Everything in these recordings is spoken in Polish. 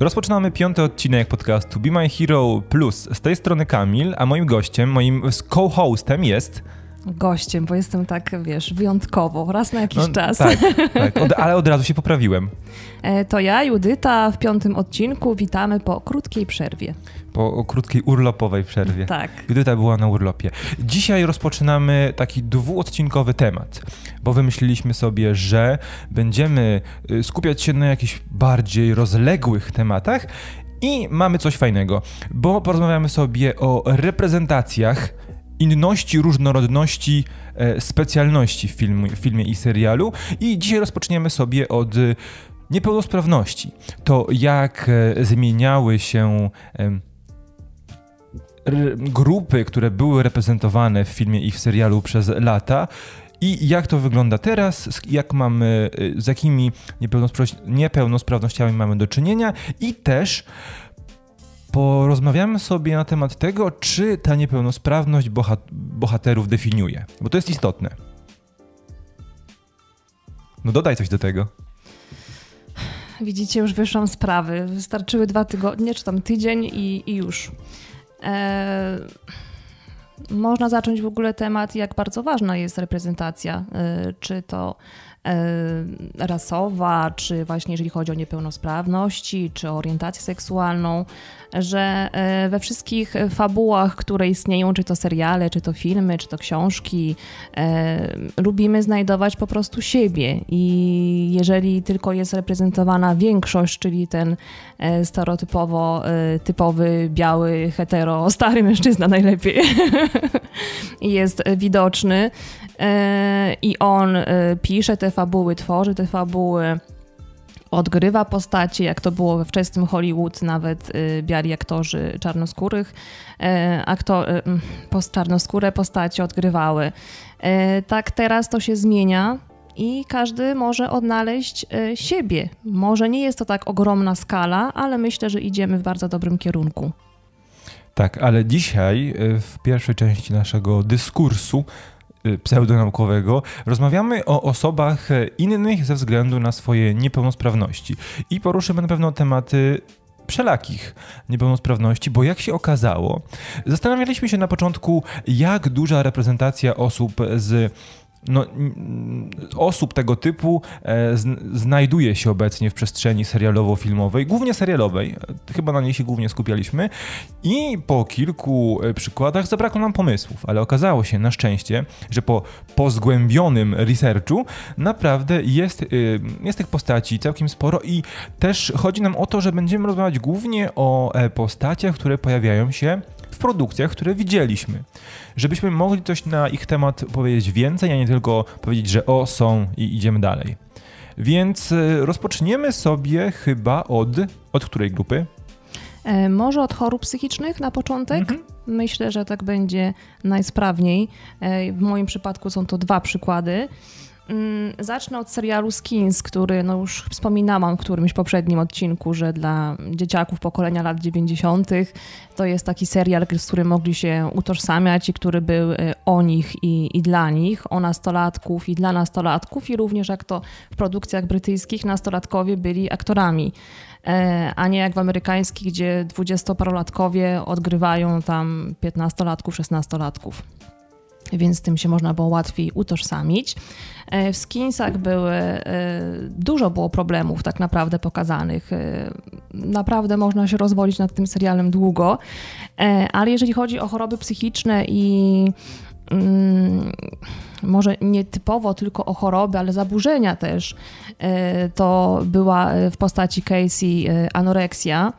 Rozpoczynamy piąty odcinek podcastu Be My Hero Plus. Z tej strony Kamil, a moim gościem, moim co-hostem jest gościem, bo jestem tak, wiesz, wyjątkowo, raz na jakiś no, czas. Tak, tak. Od, ale od razu się poprawiłem. E, to ja, Judyta, w piątym odcinku. Witamy po krótkiej przerwie. Po krótkiej urlopowej przerwie. Tak. Judyta była na urlopie. Dzisiaj rozpoczynamy taki dwuodcinkowy temat, bo wymyśliliśmy sobie, że będziemy y, skupiać się na jakichś bardziej rozległych tematach i mamy coś fajnego, bo porozmawiamy sobie o reprezentacjach inności, różnorodności, e, specjalności w, film, w filmie i serialu. I dzisiaj rozpoczniemy sobie od niepełnosprawności. To jak e, zmieniały się grupy, które były reprezentowane w filmie i w serialu przez lata. I jak to wygląda teraz, jak mamy, e, z jakimi niepełnosprawnościami mamy do czynienia i też porozmawiamy sobie na temat tego, czy ta niepełnosprawność bohaterów definiuje, bo to jest istotne. No dodaj coś do tego. Widzicie, już wyszłam sprawy. Wystarczyły dwa tygodnie, czy tam tydzień i, i już. Eee, można zacząć w ogóle temat, jak bardzo ważna jest reprezentacja. Eee, czy to E, rasowa, czy właśnie jeżeli chodzi o niepełnosprawności, czy orientację seksualną, że e, we wszystkich fabułach, które istnieją, czy to seriale, czy to filmy, czy to książki, e, lubimy znajdować po prostu siebie. I jeżeli tylko jest reprezentowana większość, czyli ten stereotypowo typowy, biały, hetero, stary mężczyzna najlepiej jest widoczny i on pisze te fabuły, tworzy te fabuły, odgrywa postacie, jak to było we wczesnym Hollywood, nawet y, biali aktorzy czarnoskórych, y, aktor, y, czarnoskóre postacie odgrywały. Tak teraz to się zmienia i każdy może odnaleźć siebie. Może nie jest to tak ogromna skala, ale myślę, że idziemy w bardzo dobrym kierunku. Tak, ale dzisiaj w pierwszej części naszego dyskursu pseudonaukowego, rozmawiamy o osobach e, innych ze względu na swoje niepełnosprawności. I poruszymy na pewno tematy wszelakich niepełnosprawności, bo jak się okazało, zastanawialiśmy się na początku, jak duża reprezentacja osób z no, osób tego typu e, znajduje się obecnie w przestrzeni serialowo-filmowej, głównie serialowej, chyba na niej się głównie skupialiśmy. I po kilku e, przykładach zabrakło nam pomysłów, ale okazało się na szczęście, że po pozgłębionym researchu naprawdę jest, e, jest tych postaci całkiem sporo i też chodzi nam o to, że będziemy rozmawiać głównie o postaciach, które pojawiają się w produkcjach, które widzieliśmy. Żebyśmy mogli coś na ich temat powiedzieć więcej, a nie tylko powiedzieć, że o, są i idziemy dalej. Więc e, rozpoczniemy sobie chyba od. Od której grupy? E, może od chorób psychicznych na początek. Mhm. Myślę, że tak będzie najsprawniej. E, w moim przypadku są to dwa przykłady. Mm, zacznę od serialu Skins, który no już wspominałam w którymś poprzednim odcinku, że dla dzieciaków pokolenia lat 90. to jest taki serial, z którym mogli się utożsamiać i który był y, o nich i, i dla nich, o nastolatków i dla nastolatków i również jak to w produkcjach brytyjskich nastolatkowie byli aktorami e, a nie jak w amerykańskich, gdzie dwudziestoparolatkowie odgrywają tam piętnastolatków, szesnastolatków więc tym się można było łatwiej utożsamić. E, w Skinsach były, e, dużo było problemów tak naprawdę pokazanych. E, naprawdę można się rozwodzić nad tym serialem długo, ale jeżeli chodzi o choroby psychiczne i mm, może nie typowo tylko o choroby, ale zaburzenia też, to była w postaci Casey anoreksja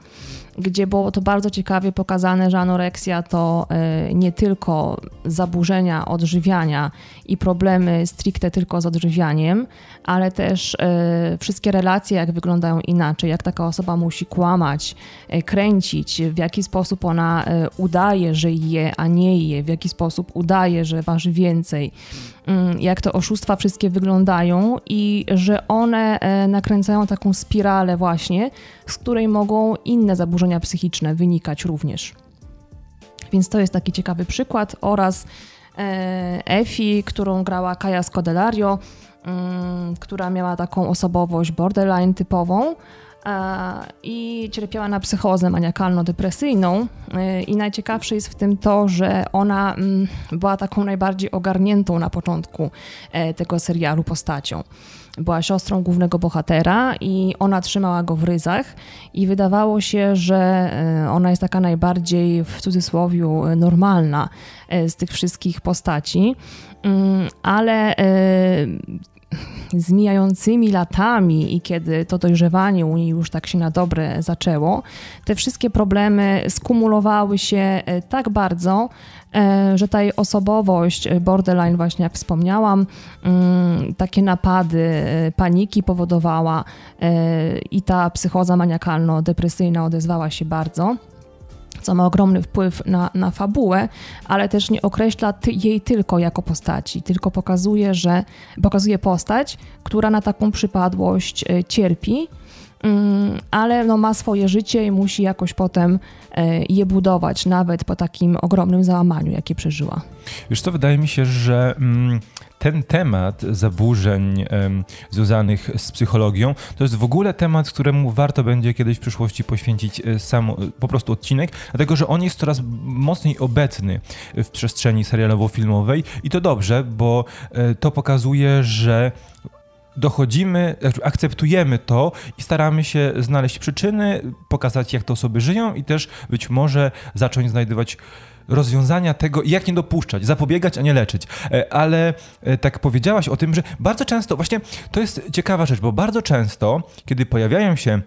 gdzie było to bardzo ciekawie pokazane, że anoreksja to e, nie tylko zaburzenia odżywiania i problemy stricte tylko z odżywianiem, ale też e, wszystkie relacje, jak wyglądają inaczej, jak taka osoba musi kłamać, e, kręcić, w jaki sposób ona udaje, że je, a nie je, w jaki sposób udaje, że waży więcej jak te oszustwa wszystkie wyglądają i że one nakręcają taką spiralę właśnie, z której mogą inne zaburzenia zaburzenia psychiczne wynikać również. Więc to jest taki ciekawy przykład oraz e, Efi, którą grała Kaja Scodelario, mm, która miała taką osobowość borderline typową, i cierpiała na psychozę maniakalno-depresyjną. I najciekawsze jest w tym to, że ona mm, była taką najbardziej ogarniętą na początku tego serialu postacią była siostrą głównego bohatera i ona trzymała go w ryzach i wydawało się, że e, ona jest taka najbardziej w cudzysłowie normalna e, z tych wszystkich postaci, mm, ale e, z mijającymi latami i kiedy to dojrzewanie u niej już tak się na dobre zaczęło, te wszystkie problemy skumulowały się tak bardzo, E, że ta jej osobowość, e, borderline właśnie jak wspomniałam, mm, takie napady, e, paniki powodowała i ta psychoza maniakalno-depresyjna odezwała się bardzo co ma ogromny wpływ na, na fabułę, ale też nie określa ty, jej tylko jako postaci, tylko pokazuje, że pokazuje postać, która na taką przypadłość cierpi Mm, ale no ma swoje życie i musi jakoś potem e, je budować, nawet po takim ogromnym załamaniu, jakie przeżyła. Wiesz co, wydaje mi się, że mm, ten temat zaburzeń związanych z psychologią to jest w ogóle temat, któremu warto będzie kiedyś w przyszłości poświęcić e, sam po prostu odcinek, dlatego że on jest coraz mocniej obecny w przestrzeni serialowo-filmowej i to dobrze, bo e, to pokazuje, że dochodzimy, znaczy akceptujemy to i staramy się znaleźć przyczyny, pokazać jak te osoby żyją i też być może zacząć znajdywać rozwiązania tego, jak nie dopuszczać, zapobiegać, a nie leczyć. E, ale e, tak powiedziałaś o tym, że bardzo często, właśnie to jest ciekawa rzecz, bo bardzo często, kiedy pojawiają się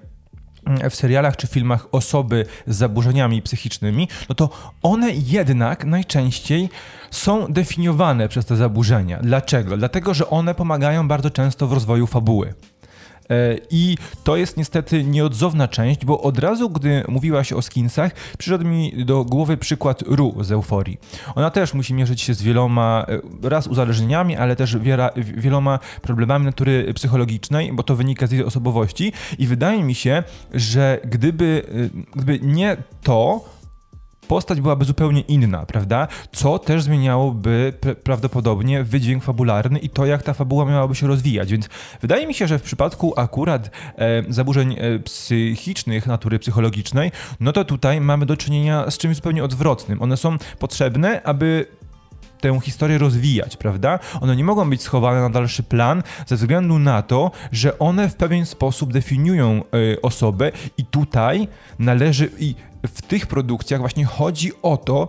w serialach czy filmach osoby z zaburzeniami psychicznymi, no to one jednak najczęściej są definiowane przez te zaburzenia. Dlaczego? Dlatego, że one pomagają bardzo często w rozwoju fabuły. E, I to jest niestety nieodzowna część, bo od razu, gdy mówiłaś o skinsach, przyszedł mi do głowy przykład Ru z Euforii. Ona też musi mierzyć się z wieloma, e, raz uzależnieniami, ale też wieloma problemami natury psychologicznej, bo to wynika z jej osobowości. I wydaje mi się, że gdyby, e, gdyby nie to, postać byłaby zupełnie inna, prawda? Co też zmieniałoby prawdopodobnie wydźwięk fabularny i to, jak ta fabuła miałaby się rozwijać. Więc wydaje mi się, że w przypadku akurat e, zaburzeń e, psychicznych natury psychologicznej, no to tutaj mamy do czynienia z czymś zupełnie odwrotnym. One są potrzebne, aby tę historię rozwijać, prawda? One nie mogą być schowane na dalszy plan ze względu na to, że one w pewien sposób definiują y, osobę i tutaj należy i w tych produkcjach właśnie chodzi o to,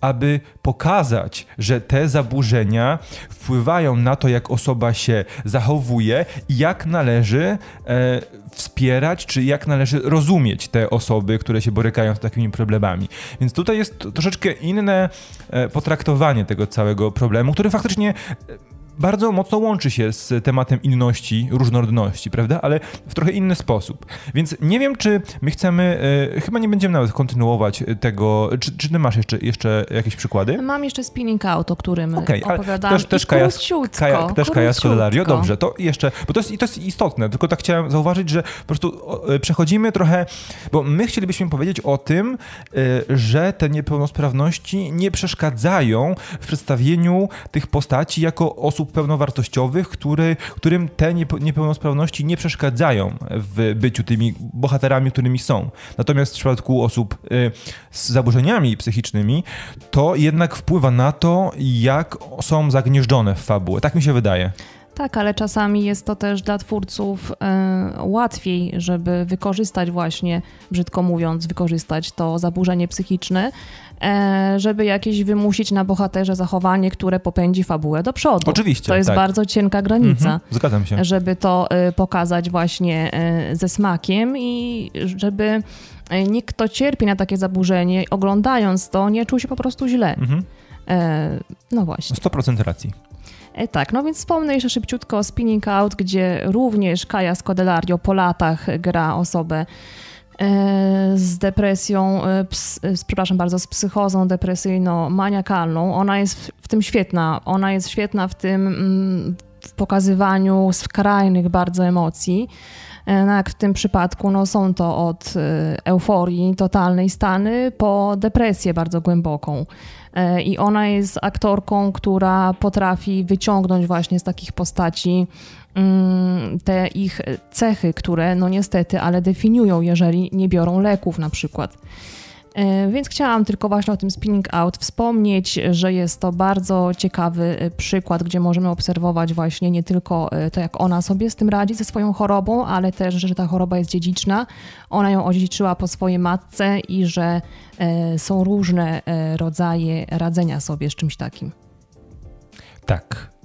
aby pokazać, że te zaburzenia wpływają na to, jak osoba się zachowuje i jak należy e, wspierać, czy jak należy rozumieć te osoby, które się borykają z takimi problemami. Więc tutaj jest troszeczkę inne e, potraktowanie tego całego problemu, który faktycznie bardzo mocno łączy się z tematem inności, różnorodności, prawda? Ale w trochę inny sposób. Więc nie wiem, czy my chcemy, e, chyba nie będziemy nawet kontynuować tego. Czy, czy ty masz jeszcze, jeszcze jakieś przykłady? Mam jeszcze spinning out, o którym okay, opowiadałam. Też, też Kaja, Kaja, też Kaja Scodelario. Dobrze, to jeszcze, bo to jest, to jest istotne, tylko tak chciałem zauważyć, że po prostu e, przechodzimy trochę, bo my chcielibyśmy powiedzieć o tym, e, że te niepełnosprawności nie przeszkadzają w przedstawieniu tych postaci jako osób osób pełnowartościowych, który, którym te niepełnosprawności nie przeszkadzają w byciu tymi bohaterami, którymi są. Natomiast w przypadku osób y, z zaburzeniami psychicznymi, to jednak wpływa na to, jak są zagnieżdżone w fabułę. Tak mi się wydaje. Tak, ale czasami jest to też dla twórców y, łatwiej, żeby wykorzystać właśnie, brzydko mówiąc, wykorzystać to zaburzenie psychiczne, y, żeby jakieś wymusić na bohaterze zachowanie, które popędzi fabułę do przodu. Oczywiście. To jest tak. bardzo cienka granica. Mhm, zgadzam się. Żeby to y, pokazać właśnie ze smakiem i żeby nikt, kto cierpi na takie zaburzenie, oglądając to, nie czuł się po prostu źle. Mhm. No właśnie. 100% racji. E, tak, no więc wspomnę jeszcze szybciutko o Spinning Out, gdzie również Kaja Scodelario po latach gra osobę e, z depresją, e, przepraszam bardzo, z psychozą depresyjno-maniakalną. Ona jest w tym świetna. Ona jest świetna w tym mm, w pokazywaniu skrajnych bardzo emocji. No jak w tym przypadku no są to od euforii, totalnej stany po depresję bardzo głęboką. E, I ona jest aktorką, która potrafi wyciągnąć właśnie z takich postaci mm, te ich cechy, które no niestety, ale definiują, jeżeli nie biorą leków na przykład. E, więc chciałam tylko właśnie o tym spinning out wspomnieć, że jest to bardzo ciekawy e, przykład, gdzie możemy obserwować właśnie nie tylko e, to, jak ona sobie z tym radzi, ze swoją chorobą, ale też, że ta choroba jest dziedziczna. Ona ją odziedziczyła po swojej matce i że są różne rodzaje radzenia sobie z czymś takim. Tak.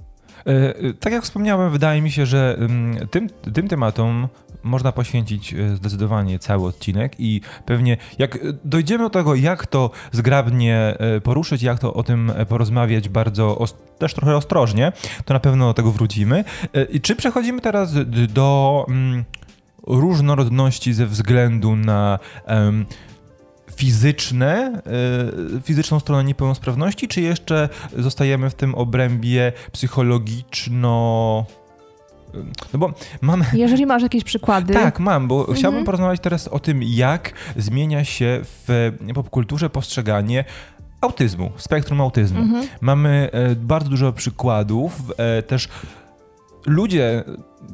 Tak jak wspomniałem, wydaje mi się, że mm, tym, tym tematom można poświęcić e, zdecydowanie cały odcinek i pewnie jak dojdziemy do tego, jak to zgrabnie e, poruszyć, jak to o tym porozmawiać bardzo też trochę ostrożnie, to na pewno do tego wrócimy. E, czy przechodzimy teraz do mm, różnorodności ze względu na fizyczne, fizyczną stronę niepełnosprawności, czy jeszcze zostajemy w tym obrębie psychologiczno no bo mam... Jeżeli masz jakieś przykłady. Tak, mam, bo mhm. chciałbym porozmawiać teraz o tym, jak zmienia się w popkulturze postrzeganie autyzmu, spektrum autyzmu. Mhm. Mamy e, bardzo dużo przykładów, e, też ludzie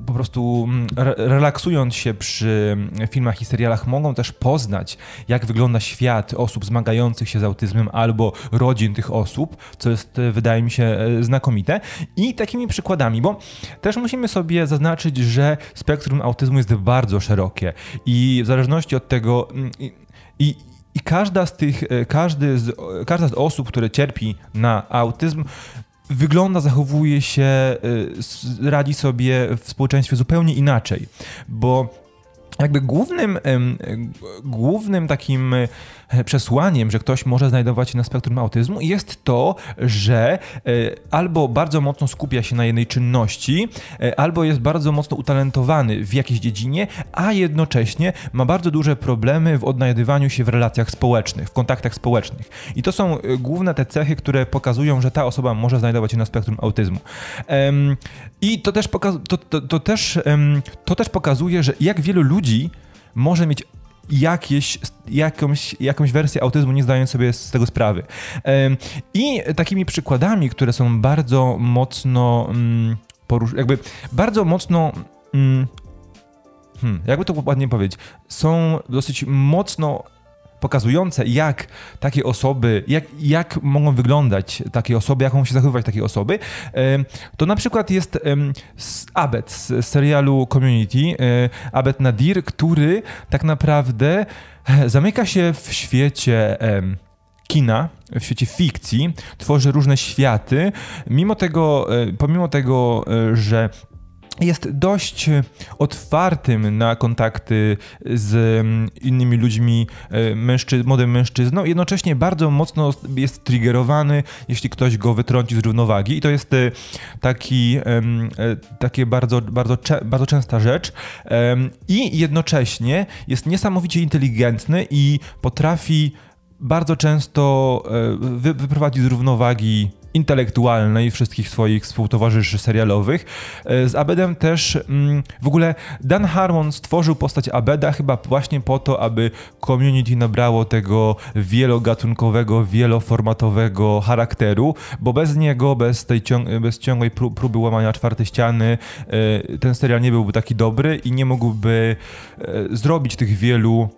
po prostu mm, relaksując się przy filmach i serialach mogą też poznać, jak wygląda świat osób zmagających się z autyzmem albo rodzin tych osób, co jest, e, wydaje mi się, e, znakomite. I takimi przykładami, bo też musimy sobie zaznaczyć, że spektrum autyzmu jest bardzo szerokie i w zależności od tego mm, i, i i każda z tych, e, każdy z, każda z osób, które cierpi na autyzm, wygląda, zachowuje się, y, radzi sobie w społeczeństwie zupełnie inaczej, bo jakby głównym, głównym takim przesłaniem, że ktoś może znajdować się na spektrum autyzmu jest to, że e, albo bardzo mocno skupia się na jednej czynności, e, albo jest bardzo mocno utalentowany w jakiejś dziedzinie, a jednocześnie ma bardzo duże problemy w odnajdywaniu się w relacjach społecznych, w kontaktach społecznych. I to są główne te cechy, które pokazują, że ta osoba może znajdować się na spektrum autyzmu. I to też, to, to, to też, to też pokazuje, że jak wielu ludzi może mieć jakieś, jakąś, jakąś wersję autyzmu, nie zdając sobie z tego sprawy. I takimi przykładami, które są bardzo mocno mm, porusz- jakby bardzo mocno mm, hmm, jakby to ładnie powiedzieć, są dosyć mocno pokazujące, jak takie osoby, jak, jak mogą wyglądać takie osoby, jak mogą się zachowywać takie osoby, to na przykład jest Abed z serialu Community, e, Abed Nadir, który tak naprawdę e, zamyka się w świecie kina, w świecie fikcji, tworzy różne światy, mimo tego, e, pomimo tego, że jest dość otwartym na kontakty z mm, innymi ludźmi, e, mężczy młodym mężczyzną, jednocześnie bardzo mocno jest triggerowany, jeśli ktoś go wytrąci z równowagi. I to jest e, taki, e, takie bardzo, bardzo, bardzo częsta rzecz. I jednocześnie jest niesamowicie inteligentny i potrafi bardzo często wyprowadzić z równowagi intelektualnej wszystkich swoich współtowarzyszy serialowych. E, z Abedem też mm, w ogóle Dan Harmon stworzył postać Abeda chyba właśnie po to, aby community nabrało tego wielogatunkowego, wieloformatowego charakteru, bo bez niego, bez tej ciąg bez ciągłej próby łamania czwartej ściany, e, ten serial nie byłby taki dobry i nie mógłby e, zrobić tych wielu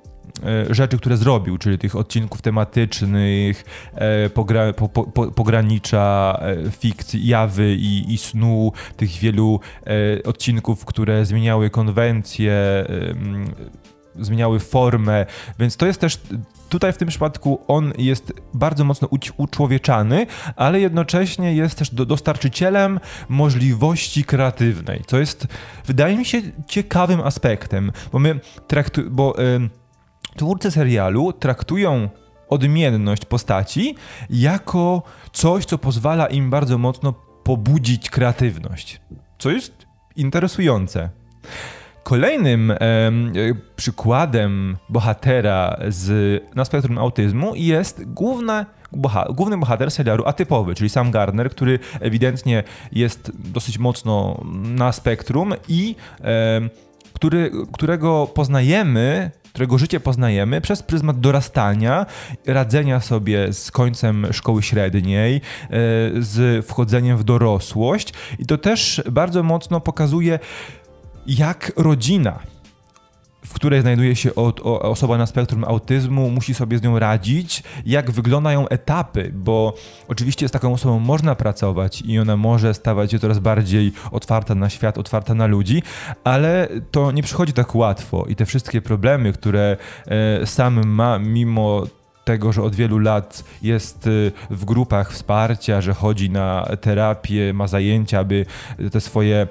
rzeczy, które zrobił, czyli tych odcinków tematycznych, e, pogra, po, po, pogranicza e, fikcji, jawy i, i snu, tych wielu odcinków, które zmieniały konwencje, zmieniały formę, więc to jest też tutaj w tym przypadku on jest bardzo mocno uczłowieczany, ale jednocześnie jest też do, dostarczycielem możliwości kreatywnej, co jest, wydaje mi się, ciekawym aspektem, bo my traktu, bo twórcy serialu traktują odmienność postaci jako coś, co pozwala im bardzo mocno pobudzić kreatywność, co jest interesujące. Kolejnym e, przykładem bohatera z, na spektrum autyzmu jest główna, boha, główny bohater serialu atypowy, czyli Sam Gardner, który ewidentnie jest dosyć mocno na spektrum i e, który, którego poznajemy którego życie poznajemy przez pryzmat dorastania, radzenia sobie z końcem szkoły średniej, e, z wchodzeniem w dorosłość. I to też bardzo mocno pokazuje, jak rodzina w której znajduje się osoba na spektrum autyzmu, musi sobie z nią radzić, jak wyglądają etapy, bo oczywiście z taką osobą można pracować i ona może stawać się coraz bardziej otwarta na świat, otwarta na ludzi, ale to nie przychodzi tak łatwo i te wszystkie problemy, które e, sam ma, mimo tego, że od wielu lat jest e, w grupach wsparcia, że chodzi na terapię, ma zajęcia, aby te swoje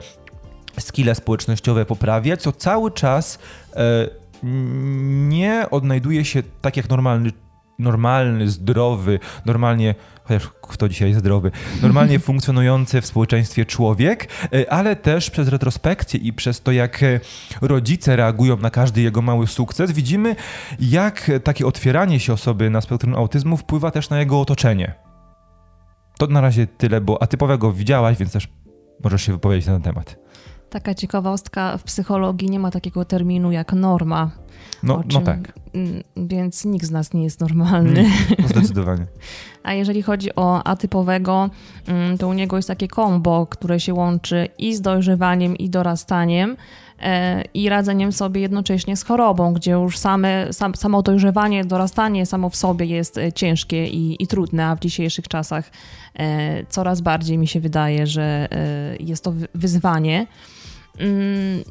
skille społecznościowe poprawiać, to cały czas nie odnajduje się tak jak normalny, normalny, zdrowy, normalnie, chociaż kto dzisiaj jest zdrowy, normalnie funkcjonujący w społeczeństwie człowiek, e, ale też przez retrospekcję i przez to, jak e, rodzice reagują na każdy jego mały sukces, widzimy, jak takie otwieranie się osoby na spektrum autyzmu wpływa też na jego otoczenie. To na razie tyle, bo atypowego widziałaś, więc też możesz się wypowiedzieć na ten temat. Taka ciekawostka, w psychologii nie ma takiego terminu jak norma. No, no czym, no tak. Więc nikt z nas nie jest normalny. No zdecydowanie. A jeżeli chodzi o atypowego, mm, to u niego jest takie kombo, które się łączy i z dojrzewaniem, i dorastaniem e, i radzeniem sobie jednocześnie z chorobą, gdzie już same, sam, samo dojrzewanie, dorastanie samo w sobie jest e, ciężkie i, i trudne, a w dzisiejszych czasach e, coraz bardziej mi się wydaje, że jest to wyzwanie. Mm,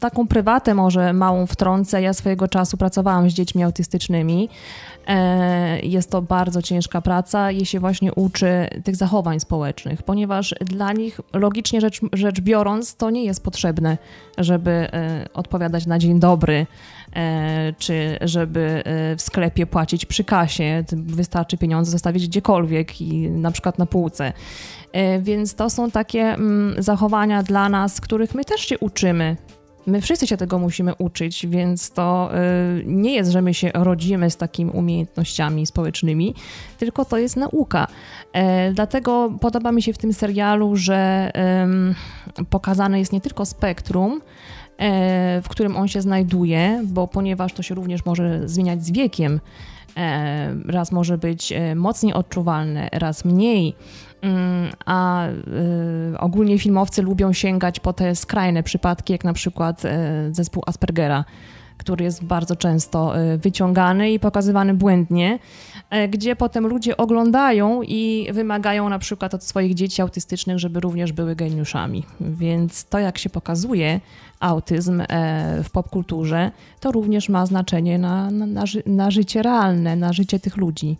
taką prywatę może małą wtrącę. Ja swojego czasu pracowałam z dziećmi autystycznymi. E, jest to bardzo ciężka praca i się właśnie uczy tych zachowań społecznych, ponieważ dla nich logicznie rzecz, rzecz biorąc to nie jest potrzebne, żeby e, odpowiadać na dzień dobry, czy żeby w sklepie płacić przy kasie. Wystarczy pieniądze zostawić gdziekolwiek i na przykład na półce. E, więc to są takie mm, zachowania dla nas, których my też się uczymy. My wszyscy się tego musimy uczyć, więc to nie jest, że my się rodzimy z takimi umiejętnościami społecznymi, tylko to jest nauka. E, dlatego podoba mi się w tym serialu, że pokazane jest nie tylko spektrum, e, w którym on się znajduje, bo ponieważ to się również może zmieniać z wiekiem, raz może być mocniej odczuwalne, raz mniej. Mm, a ogólnie filmowcy lubią sięgać po te skrajne przypadki, jak na przykład zespół Aspergera, który jest bardzo często y, wyciągany i pokazywany błędnie, gdzie potem ludzie oglądają i wymagają na przykład od swoich dzieci autystycznych, żeby również były geniuszami. Więc to, jak się pokazuje autyzm w popkulturze, to również ma znaczenie na, na, na, ży na życie realne, na życie tych ludzi.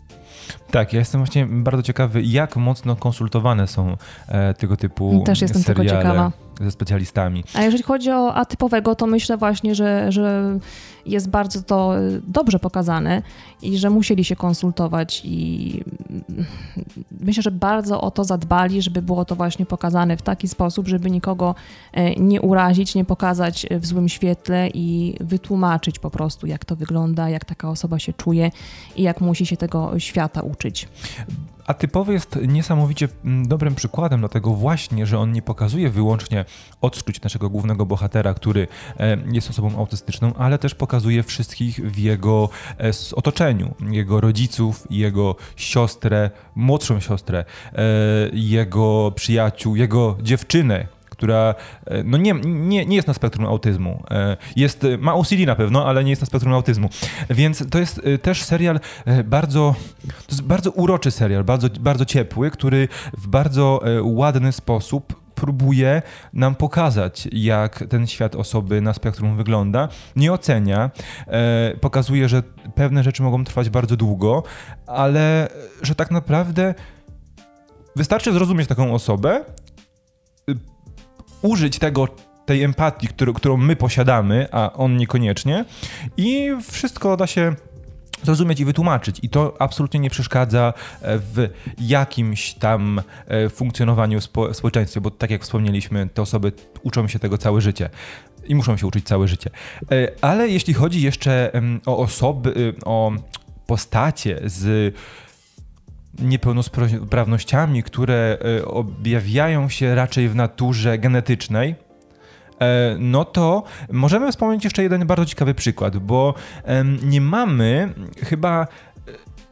Tak, ja jestem właśnie bardzo ciekawy, jak mocno konsultowane są e, tego typu Też jestem seriale. tego ciekawa ze specjalistami. A jeżeli chodzi o atypowego, to myślę właśnie, że, że jest bardzo to dobrze pokazane i że musieli się konsultować i myślę, że bardzo o to zadbali, żeby było to właśnie pokazane w taki sposób, żeby nikogo e, nie urazić, nie pokazać w złym świetle i wytłumaczyć po prostu, jak to wygląda, jak taka osoba się czuje i jak musi się tego świata uczyć. A typowy jest niesamowicie mm, dobrym przykładem, dlatego właśnie, że on nie pokazuje wyłącznie odczuć naszego głównego bohatera, który e, jest osobą autystyczną, ale też pokazuje wszystkich w jego e, otoczeniu, jego rodziców, jego siostrę, młodszą siostrę, e, jego przyjaciół, jego dziewczynę, która e, no nie, nie, nie jest na spektrum autyzmu. E, jest, ma OCD na pewno, ale nie jest na spektrum autyzmu. Więc to jest e, też serial bardzo, to jest bardzo uroczy serial, bardzo, bardzo ciepły, który w bardzo ładny sposób próbuje nam pokazać, jak ten świat osoby na spektrum wygląda. Nie ocenia, pokazuje, że pewne rzeczy mogą trwać bardzo długo, ale że tak naprawdę wystarczy zrozumieć taką osobę, użyć tego, tej empatii, który, którą my posiadamy, a on niekoniecznie, i wszystko da się zrozumieć i wytłumaczyć. I to absolutnie nie przeszkadza e, w jakimś tam e, funkcjonowaniu spo, społeczeństwie, bo tak jak wspomnieliśmy, te osoby uczą się tego całe życie i muszą się uczyć całe życie. E, ale jeśli chodzi jeszcze o osoby, o postacie z niepełnosprawnościami, które e, objawiają się raczej w naturze genetycznej, e, no to możemy wspomnieć jeszcze jeden bardzo ciekawy przykład, bo nie mamy chyba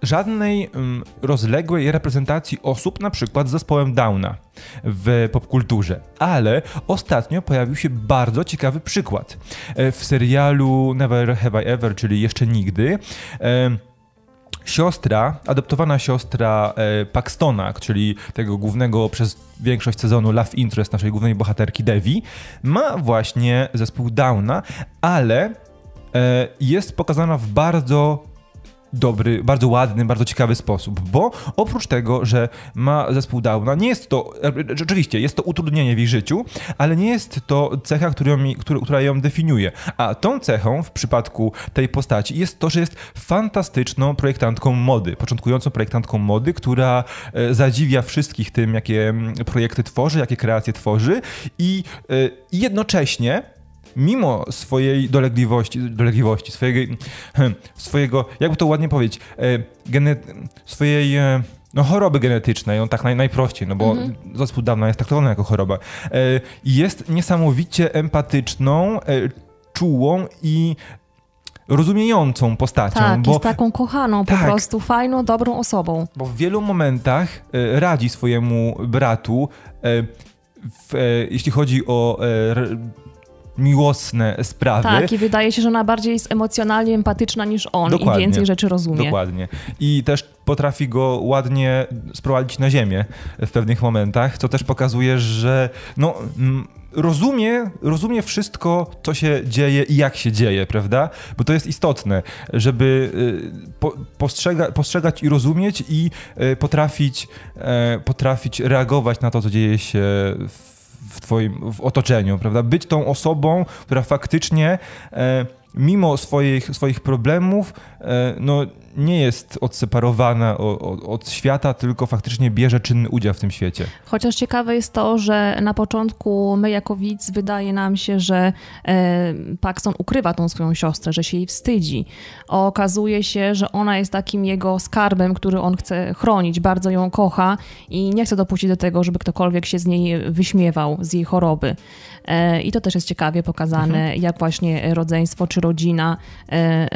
żadnej um, rozległej reprezentacji osób, na przykład z zespołem Downa w popkulturze. Ale ostatnio pojawił się bardzo ciekawy przykład. E, w serialu Never Have I Ever, czyli Jeszcze Nigdy, siostra, adoptowana siostra e, Paxtona, czyli tego głównego przez większość sezonu love interest naszej głównej bohaterki Devi, ma właśnie zespół Downa, ale e, jest pokazana w bardzo dobry, bardzo ładny, bardzo ciekawy sposób, bo oprócz tego, że ma zespół Downa, nie jest to, oczywiście jest to utrudnienie w jej życiu, ale nie jest to cecha, którą, która ją definiuje. A tą cechą w przypadku tej postaci jest to, że jest fantastyczną projektantką mody, początkującą projektantką mody, która e, zadziwia wszystkich tym, jakie projekty tworzy, jakie kreacje tworzy i e, jednocześnie mimo swojej dolegliwości, dolegliwości swojego, hmm, swojego, jakby to ładnie powiedzieć, e, gene, swojej e, no, choroby genetycznej, on tak naj, najprościej, no bo mhm. zespół dawna jest traktowany jako choroba, e, jest niesamowicie empatyczną, czułą i rozumiejącą postacią. Tak, bo, jest taką kochaną, tak, po prostu fajną, dobrą osobą. Bo w wielu momentach radzi swojemu bratu, w, jeśli chodzi o miłosne sprawy. Tak, i wydaje się, że ona bardziej jest emocjonalnie empatyczna niż on dokładnie, i więcej rzeczy rozumie. Dokładnie. I też potrafi go ładnie sprowadzić na ziemię w pewnych momentach, co też pokazuje, że no, rozumie, rozumie wszystko, co się dzieje i jak się dzieje, prawda? Bo to jest istotne, żeby y, po, postrzega, postrzegać i rozumieć i y, potrafić, e, potrafić reagować na to, co dzieje się w w twoim w otoczeniu, prawda? Być tą osobą, która faktycznie e, mimo swoich, swoich problemów e, no, nie jest odseparowana od, świata, tylko faktycznie bierze czynny udział w tym świecie. Chociaż ciekawe jest to, że na początku my jako widz wydaje nam się, że e, Paxton ukrywa tą swoją siostrę, że się jej wstydzi. Okazuje się, że ona jest takim jego skarbem, który on chce chronić, bardzo ją kocha i nie chce dopuścić do tego, żeby ktokolwiek się z niej wyśmiewał, z jej choroby. E, I to też jest ciekawie pokazane, mhm. jak właśnie rodzeństwo czy rodzina e,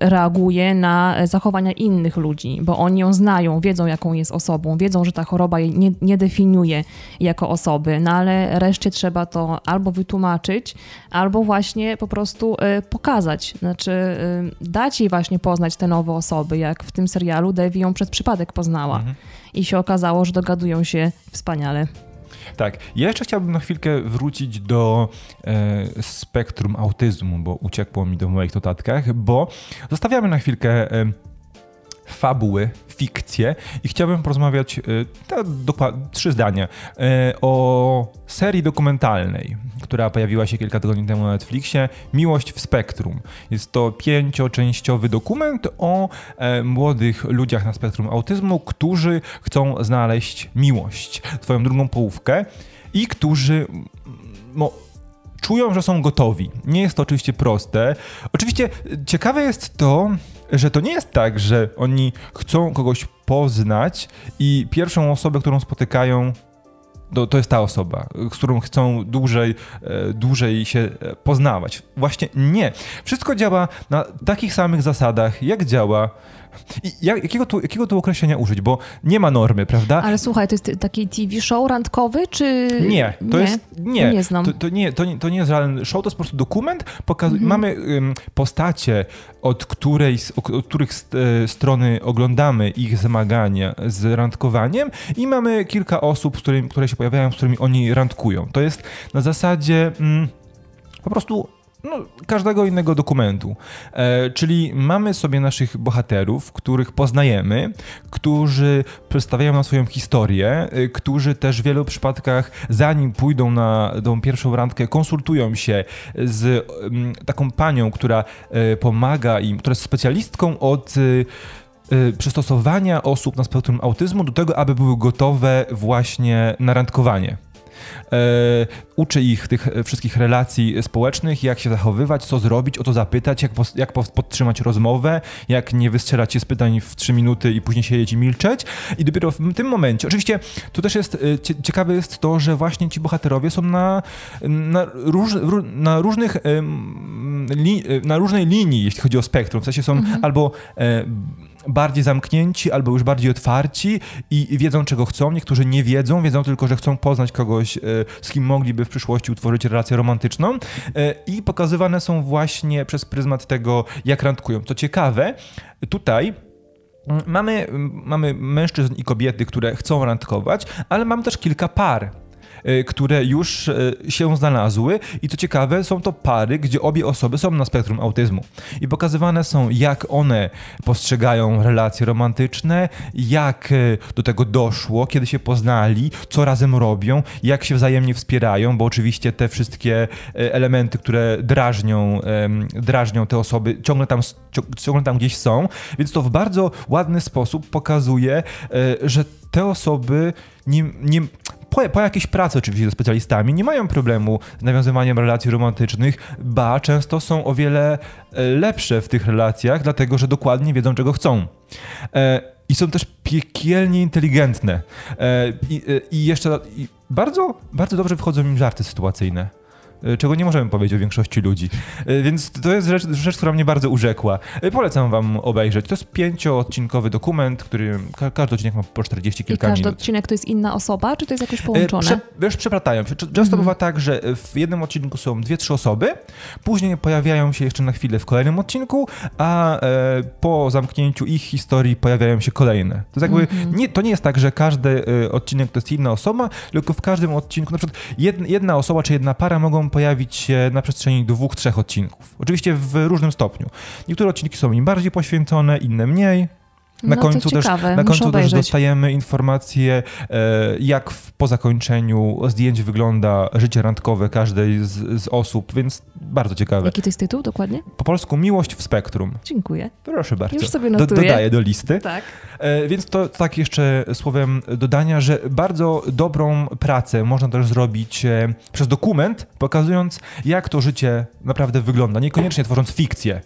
reaguje na zachowania innych ludzi, bo oni ją znają, wiedzą jaką jest osobą, wiedzą, że ta choroba jej nie, nie definiuje jako osoby, no ale reszcie trzeba to albo wytłumaczyć, albo właśnie po prostu pokazać, znaczy dać jej właśnie poznać te nowe osoby, jak w tym serialu Devi ją przez przypadek poznała. Mhm. I się okazało, że dogadują się wspaniale. Tak. Ja jeszcze chciałbym na chwilkę wrócić do e, spektrum autyzmu, bo uciekło mi do w moich notatkach, bo zostawiamy na chwilkę e, fabuły, fikcję i chciałbym porozmawiać, dokładnie trzy zdania, e, o serii dokumentalnej, która pojawiła się kilka tygodni temu na Netflixie, Miłość w Spektrum. Jest to pięcioczęściowy dokument o e, młodych ludziach na spektrum autyzmu, którzy chcą znaleźć miłość, swoją drugą połówkę i którzy no, czują, że są gotowi. Nie jest to oczywiście proste. Oczywiście ciekawe jest to, że to nie jest tak, że oni chcą kogoś poznać i pierwszą osobę, którą spotykają, to, to jest ta osoba, z którą chcą dłużej, e, dłużej się e, poznawać. Właśnie nie. Wszystko działa na takich samych zasadach, jak działa i jakiego tu, jakiego tu określenia użyć? Bo nie ma normy, prawda? Ale słuchaj, to jest taki TV show randkowy, czy... Nie, to nie? jest... Nie, nie znam. To, to, nie, to, nie, to nie jest żaden show, to jest po prostu dokument. Pokaz mhm. Mamy um, postacie, od, której, od których st e, strony oglądamy ich zmagania z randkowaniem i mamy kilka osób, którymi, które się pojawiają, z którymi oni randkują. To jest na zasadzie... Mm, po prostu no, każdego innego dokumentu. E, czyli mamy sobie naszych bohaterów, których poznajemy, którzy przedstawiają nam swoją historię, e, którzy też w wielu przypadkach, zanim pójdą na tą pierwszą randkę, konsultują się z m, taką panią, która e, pomaga im, która jest specjalistką od e, e, przystosowania osób na spektrum autyzmu do tego, aby były gotowe właśnie na randkowanie. E, uczy ich tych wszystkich relacji społecznych, jak się zachowywać, co zrobić, o to zapytać, jak, jak podtrzymać rozmowę, jak nie wystrzelać się z pytań w trzy minuty i później siedzieć i milczeć. I dopiero w tym momencie, oczywiście tu też jest e, ciekawe jest to, że właśnie ci bohaterowie są na, na, róż, na różnych na różnej linii, jeśli chodzi o spektrum. W sensie są mhm. albo e, bardziej zamknięci albo już bardziej otwarci i wiedzą, czego chcą. Niektórzy nie wiedzą, wiedzą tylko, że chcą poznać kogoś, e, z kim mogliby w przyszłości utworzyć relację romantyczną e, i pokazywane są właśnie przez pryzmat tego, jak randkują. Co ciekawe, tutaj Mamy, mamy mężczyzn i kobiety, które chcą randkować, ale mam też kilka par które już y, się znalazły. I co ciekawe, są to pary, gdzie obie osoby są na spektrum autyzmu. I pokazywane są, jak one postrzegają relacje romantyczne, jak y, do tego doszło, kiedy się poznali, co razem robią, jak się wzajemnie wspierają, bo oczywiście te wszystkie elementy, które drażnią, drażnią te osoby, ciągle tam, ciągle tam gdzieś są, więc to w bardzo ładny sposób pokazuje, że te osoby nie, nie, po, po jakiejś pracy oczywiście ze specjalistami nie mają problemu z nawiązywaniem relacji romantycznych, ba często są o wiele e, lepsze w tych relacjach, dlatego że dokładnie wiedzą, czego chcą. E, I są też piekielnie inteligentne. E, I, i jeszcze i bardzo, bardzo dobrze wchodzą im żarty sytuacyjne. E, czego nie możemy powiedzieć o większości ludzi. E, więc to jest rzecz, rzecz, która mnie bardzo urzekła. E, polecam wam obejrzeć. To jest pięcioodcinkowy dokument, który każdy odcinek ma po 40 kilka I każdy minut. odcinek to jest inna osoba, czy to jest jakoś połączone? Prze, wiesz, przeplatają się. Często mhm. bywa tak, że w jednym odcinku są dwie, trzy osoby, później pojawiają się jeszcze na chwilę w kolejnym odcinku, a e, po zamknięciu ich historii pojawiają się kolejne. To jest jakby, mhm. nie, to nie jest tak, że każdy e, odcinek to jest inna osoba, tylko w każdym odcinku, na przykład jedna, jedna osoba czy jedna para mogą pojawić się na przestrzeni dwóch, trzech odcinków. Oczywiście w różnym stopniu. Niektóre odcinki są im bardziej poświęcone, inne mniej. Na no końcu, też, na końcu też dostajemy informacje, e, jak w, po zakończeniu zdjęć wygląda życie randkowe każdej z, z, osób, więc bardzo ciekawe. Jaki to jest tytuł dokładnie? Po polsku Miłość w spektrum. Dziękuję. Proszę bardzo. Już sobie notuję. Do, dodaję do listy. Tak. E, więc to tak jeszcze słowem dodania, że bardzo dobrą pracę można też zrobić e, przez dokument, pokazując jak to życie naprawdę wygląda, niekoniecznie tworząc fikcję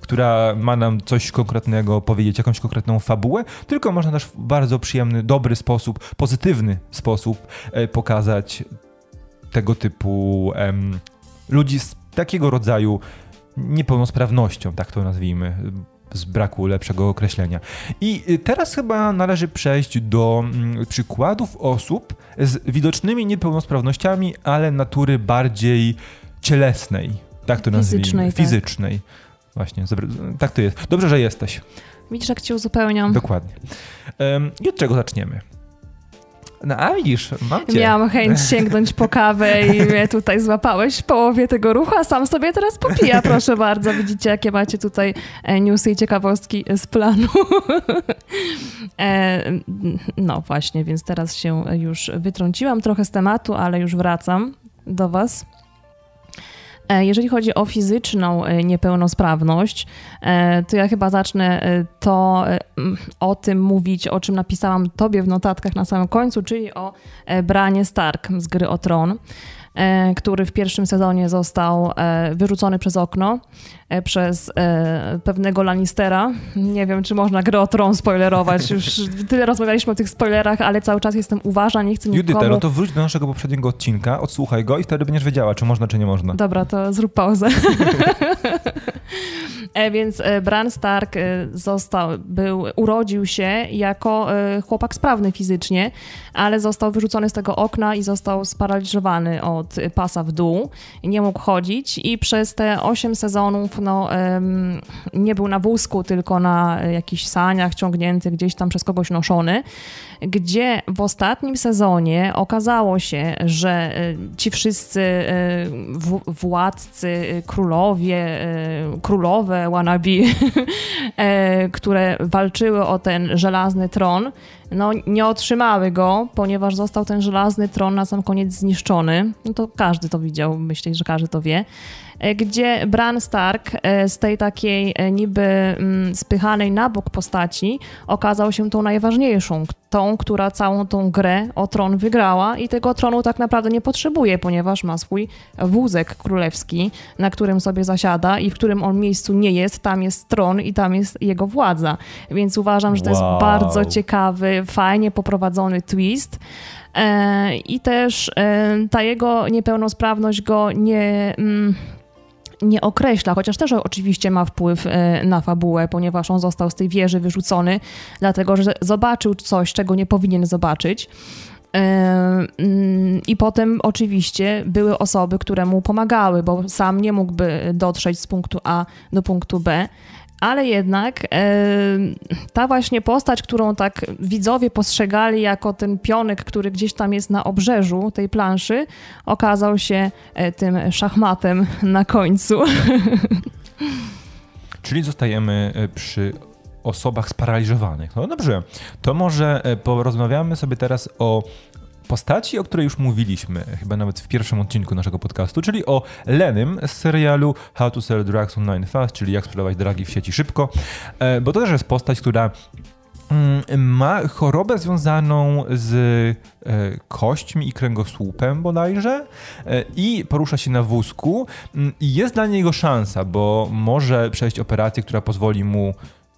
która ma nam coś konkretnego powiedzieć, jakąś konkretną fabułę, tylko można też w bardzo przyjemny, dobry sposób, pozytywny sposób e, pokazać tego typu ludzi z takiego rodzaju niepełnosprawnością, tak to nazwijmy, z braku lepszego określenia. I y, teraz chyba należy przejść do mm, przykładów osób z widocznymi niepełnosprawnościami, ale natury bardziej cielesnej, tak to nazwijmy, fizycznej. fizycznej. Tak. Właśnie, tak to jest. Dobrze, że jesteś. Widzisz, jak cię uzupełniam. Dokładnie. I od czego zaczniemy? No a widzisz, mam cię. Miałam chęć sięgnąć po kawę i mnie tutaj złapałeś w połowie tego ruchu, a sam sobie teraz popija, proszę bardzo. Widzicie, jakie macie tutaj e, newsy i ciekawostki z planu. E, no właśnie, więc teraz się już wytrąciłam trochę z tematu, ale już wracam do was. E, jeżeli chodzi o fizyczną e, niepełnosprawność, e, to ja chyba zacznę to o tym mówić, o czym napisałam tobie w notatkach na samym końcu, czyli o Branie Stark z gry o Tron. Który w pierwszym sezonie został wyrzucony przez okno przez pewnego Lannistera. Nie wiem, czy można grę o tron spoilerować. Już tyle rozmawialiśmy o tych spoilerach, ale cały czas jestem uważna, nie chcę nikomu... Judyta, no to wróć do naszego poprzedniego odcinka, odsłuchaj go i wtedy będziesz wiedziała, czy można, czy nie można. Dobra, to zrób pauzę. Więc Bran Stark został, był, urodził się jako chłopak sprawny fizycznie, ale został wyrzucony z tego okna i został sparaliżowany od od pasa w dół, nie mógł chodzić i przez te 8 sezonów no, nie był na wózku, tylko na jakichś saniach ciągnięty, gdzieś tam przez kogoś noszony, gdzie w ostatnim sezonie okazało się, że e, ci wszyscy e, władcy, e, królowie, królowe wannabe, które walczyły o ten żelazny tron, no, nie otrzymały go, ponieważ został ten żelazny tron na sam koniec zniszczony. No to każdy to widział, myślę, że każdy to wie. E, gdzie Bran Stark e, z tej takiej e, niby mm, spychanej na bok postaci okazał się tą najważniejszą, tą, która całą tą grę o tron wygrała i tego tronu tak naprawdę nie potrzebuje, ponieważ ma swój wózek królewski, na którym sobie zasiada i w którym on miejscu nie jest, tam jest tron i tam jest jego władza. Więc uważam, że to wow. jest bardzo ciekawy, fajnie poprowadzony twist. E, I też e, ta jego niepełnosprawność go nie. Mm, nie określa, chociaż też oczywiście ma wpływ e, na fabułę, ponieważ on został z tej wieży wyrzucony, dlatego że zobaczył coś, czego nie powinien zobaczyć. Mm, I potem oczywiście były osoby, które mu pomagały, bo sam nie mógłby dotrzeć z punktu A do punktu B ale jednak e, ta właśnie postać, którą tak widzowie postrzegali jako ten pionek, który gdzieś tam jest na obrzeżu tej planszy, okazał się e, tym szachmatem na końcu. Czyli zostajemy e, przy osobach sparaliżowanych. No dobrze, to może porozmawiamy sobie teraz o postaci, o której już mówiliśmy, chyba nawet w pierwszym odcinku naszego podcastu, czyli o Lenym z serialu How to Sell Drugs Online Fast, czyli jak sprzedawać dragi w sieci szybko, e, bo to też jest postać, która mm, ma chorobę związaną z e, kośćmi i kręgosłupem bodajże e, i porusza się na wózku mm, i jest dla niego szansa, bo może przejść operację, która pozwoli mu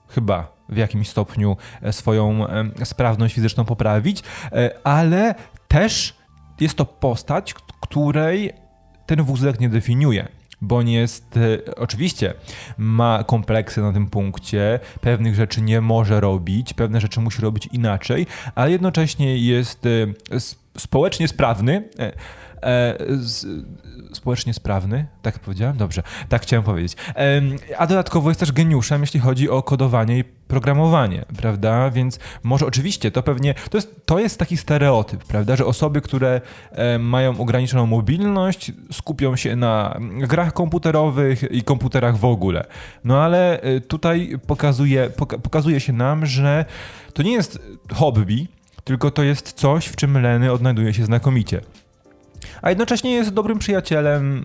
chyba w jakimś stopniu swoją sprawność fizyczną poprawić, ale też jest to postać, której ten wózek nie definiuje bo nie jest, e, oczywiście ma kompleksy na tym punkcie, pewnych rzeczy nie może robić, pewne rzeczy musi robić inaczej, ale jednocześnie jest e, społecznie sprawny, e, e, z, społecznie sprawny, tak powiedziałem? Dobrze, tak chciałem powiedzieć. E, a dodatkowo jest też geniuszem, jeśli chodzi o kodowanie i programowanie, prawda? Więc może oczywiście to pewnie, to jest, to jest taki stereotyp, prawda, że osoby, które e, mają ograniczoną mobilność, skupią się na grach komputerowych i komputerach w ogóle. No ale e, tutaj pokazuje, poka pokazuje się nam, że to nie jest hobby, tylko to jest coś, w czym Leny odnajduje się znakomicie a jednocześnie jest dobrym przyjacielem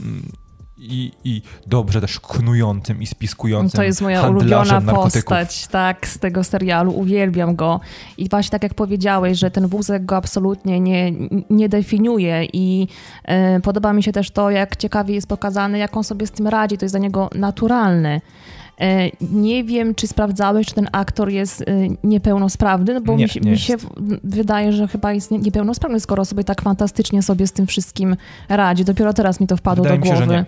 i, i dobrze też knującym i spiskującym To jest moja ulubiona postać, tak, z tego serialu. Uwielbiam go. I właśnie tak jak powiedziałeś, że ten wózek go absolutnie nie, nie definiuje i e, podoba mi się też to, jak ciekawie jest pokazane, jak on sobie z tym radzi. To jest dla niego naturalne. E, nie wiem, czy sprawdzałeś, czy ten aktor jest e, niepełnosprawny, no bo nie, mi, się, mi się wydaje, że chyba jest niepełnosprawny, skoro sobie tak fantastycznie sobie z tym wszystkim radzi. Dopiero teraz mi to wpadło wydaje do głowy.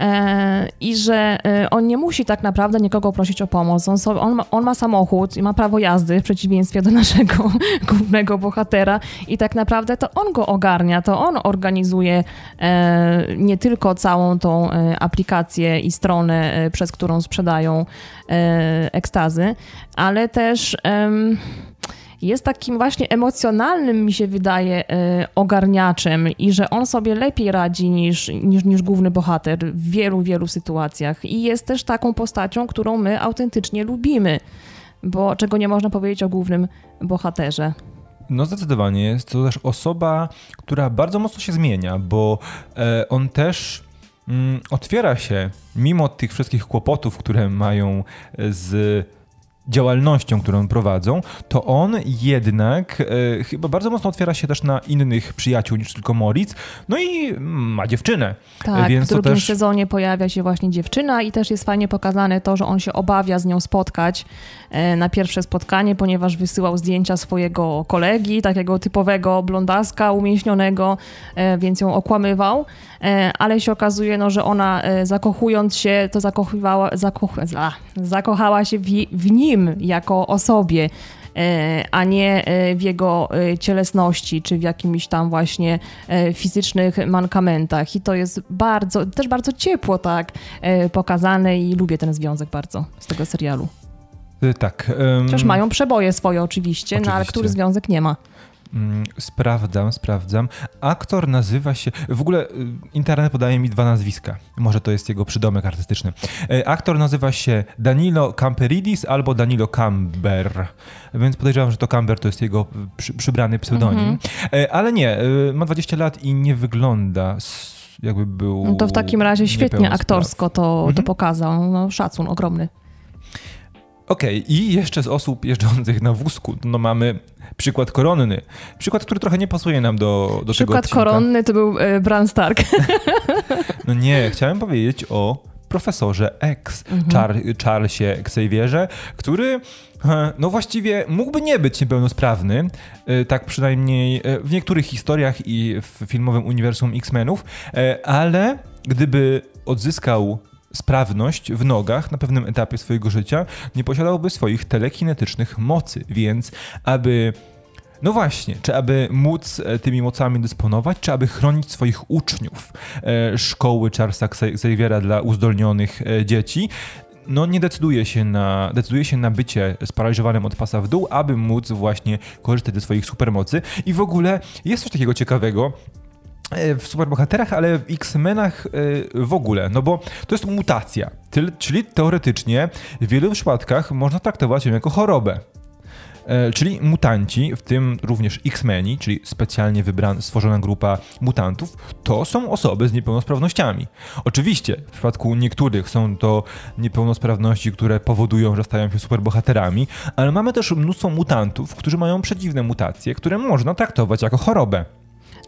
E, i że e, on nie musi tak naprawdę nikogo prosić o pomoc. On, sobie, on, ma, on, ma, samochód i ma prawo jazdy w przeciwieństwie do naszego głównego bohatera i tak naprawdę to on go ogarnia, to on organizuje e, nie tylko całą tą aplikację i stronę, przez którą sprzedają ekstazy, ale też jest takim właśnie emocjonalnym, mi się wydaje, e, ogarniaczem i że on sobie lepiej radzi niż, niż, niż główny bohater w wielu, wielu sytuacjach. I jest też taką postacią, którą my autentycznie lubimy, bo czego nie można powiedzieć o głównym bohaterze. No zdecydowanie jest to też osoba, która bardzo mocno się zmienia, bo e, on też mm, otwiera się mimo tych wszystkich kłopotów, które mają z działalnością, którą prowadzą, to on jednak e, chyba bardzo mocno otwiera się też na innych przyjaciół niż tylko Moritz. No i ma dziewczynę. Tak, więc w drugim też... sezonie pojawia się właśnie dziewczyna i też jest fajnie pokazane to, że on się obawia z nią spotkać e, na pierwsze spotkanie, ponieważ wysyłał zdjęcia swojego kolegi, takiego typowego blondaska, umięśnionego, e, więc ją okłamywał. E, ale się okazuje, no, że ona e, zakochując się, to zakochiwała, zakoch, zakochała się w, w nim jako osobie e, a nie w jego cielesności, czy w jakimś tam właśnie fizycznych mankamentach. I to jest bardzo, też bardzo ciepło tak pokazane i lubię ten związek bardzo z tego serialu. Tak. Um... Chociaż mają przeboje swoje oczywiście, oczywiście. No, ale który związek nie ma. Mm, sprawdzam, sprawdzam. Aktor nazywa się. W ogóle y, internet podaje mi dwa nazwiska. Może to jest jego przydomek artystyczny. E, aktor nazywa się Danilo Camperidis albo Danilo Camber. Więc podejrzewam, że to Camber to jest jego przy, przybrany pseudonim. Mhm. E, ale nie, y, ma 20 lat i nie wygląda jakby był. No to w takim razie świetnie aktorsko to, mhm. to pokazał. No, szacun ogromny. Okej, okay. i jeszcze z osób jeżdżących na wózku, no mamy przykład koronny. Przykład, który trochę nie pasuje nam do, do tego Przykład koronny to był e, Bran Stark. no nie, chciałem powiedzieć o profesorze X, mhm. Char Charlesie Xavierze, który e, no właściwie mógłby nie być niepełnosprawny, e, tak przynajmniej w niektórych historiach i w filmowym uniwersum X-Menów, ale gdyby odzyskał sprawność w nogach na pewnym etapie swojego życia, nie posiadałby swoich telekinetycznych mocy, więc aby no właśnie, czy aby móc e, tymi mocami dysponować, czy aby chronić swoich uczniów e, szkoły Charlesa Xaviera dla uzdolnionych e, dzieci, no nie decyduje się na, decyduje się na bycie sparaliżowanym od pasa w dół, aby móc właśnie korzystać ze swoich supermocy. I w ogóle jest coś takiego ciekawego, w superbohaterach, ale w X-Menach w ogóle, no bo to jest mutacja, czyli teoretycznie w wielu przypadkach można traktować ją jako chorobę. E, czyli mutanci, w tym również X-Meni, czyli specjalnie wybrana, stworzona grupa mutantów, to są osoby z niepełnosprawnościami. Oczywiście, w przypadku niektórych są to niepełnosprawności, które powodują, że stają się superbohaterami, ale mamy też mnóstwo mutantów, którzy mają przeciwne mutacje, które można traktować jako chorobę.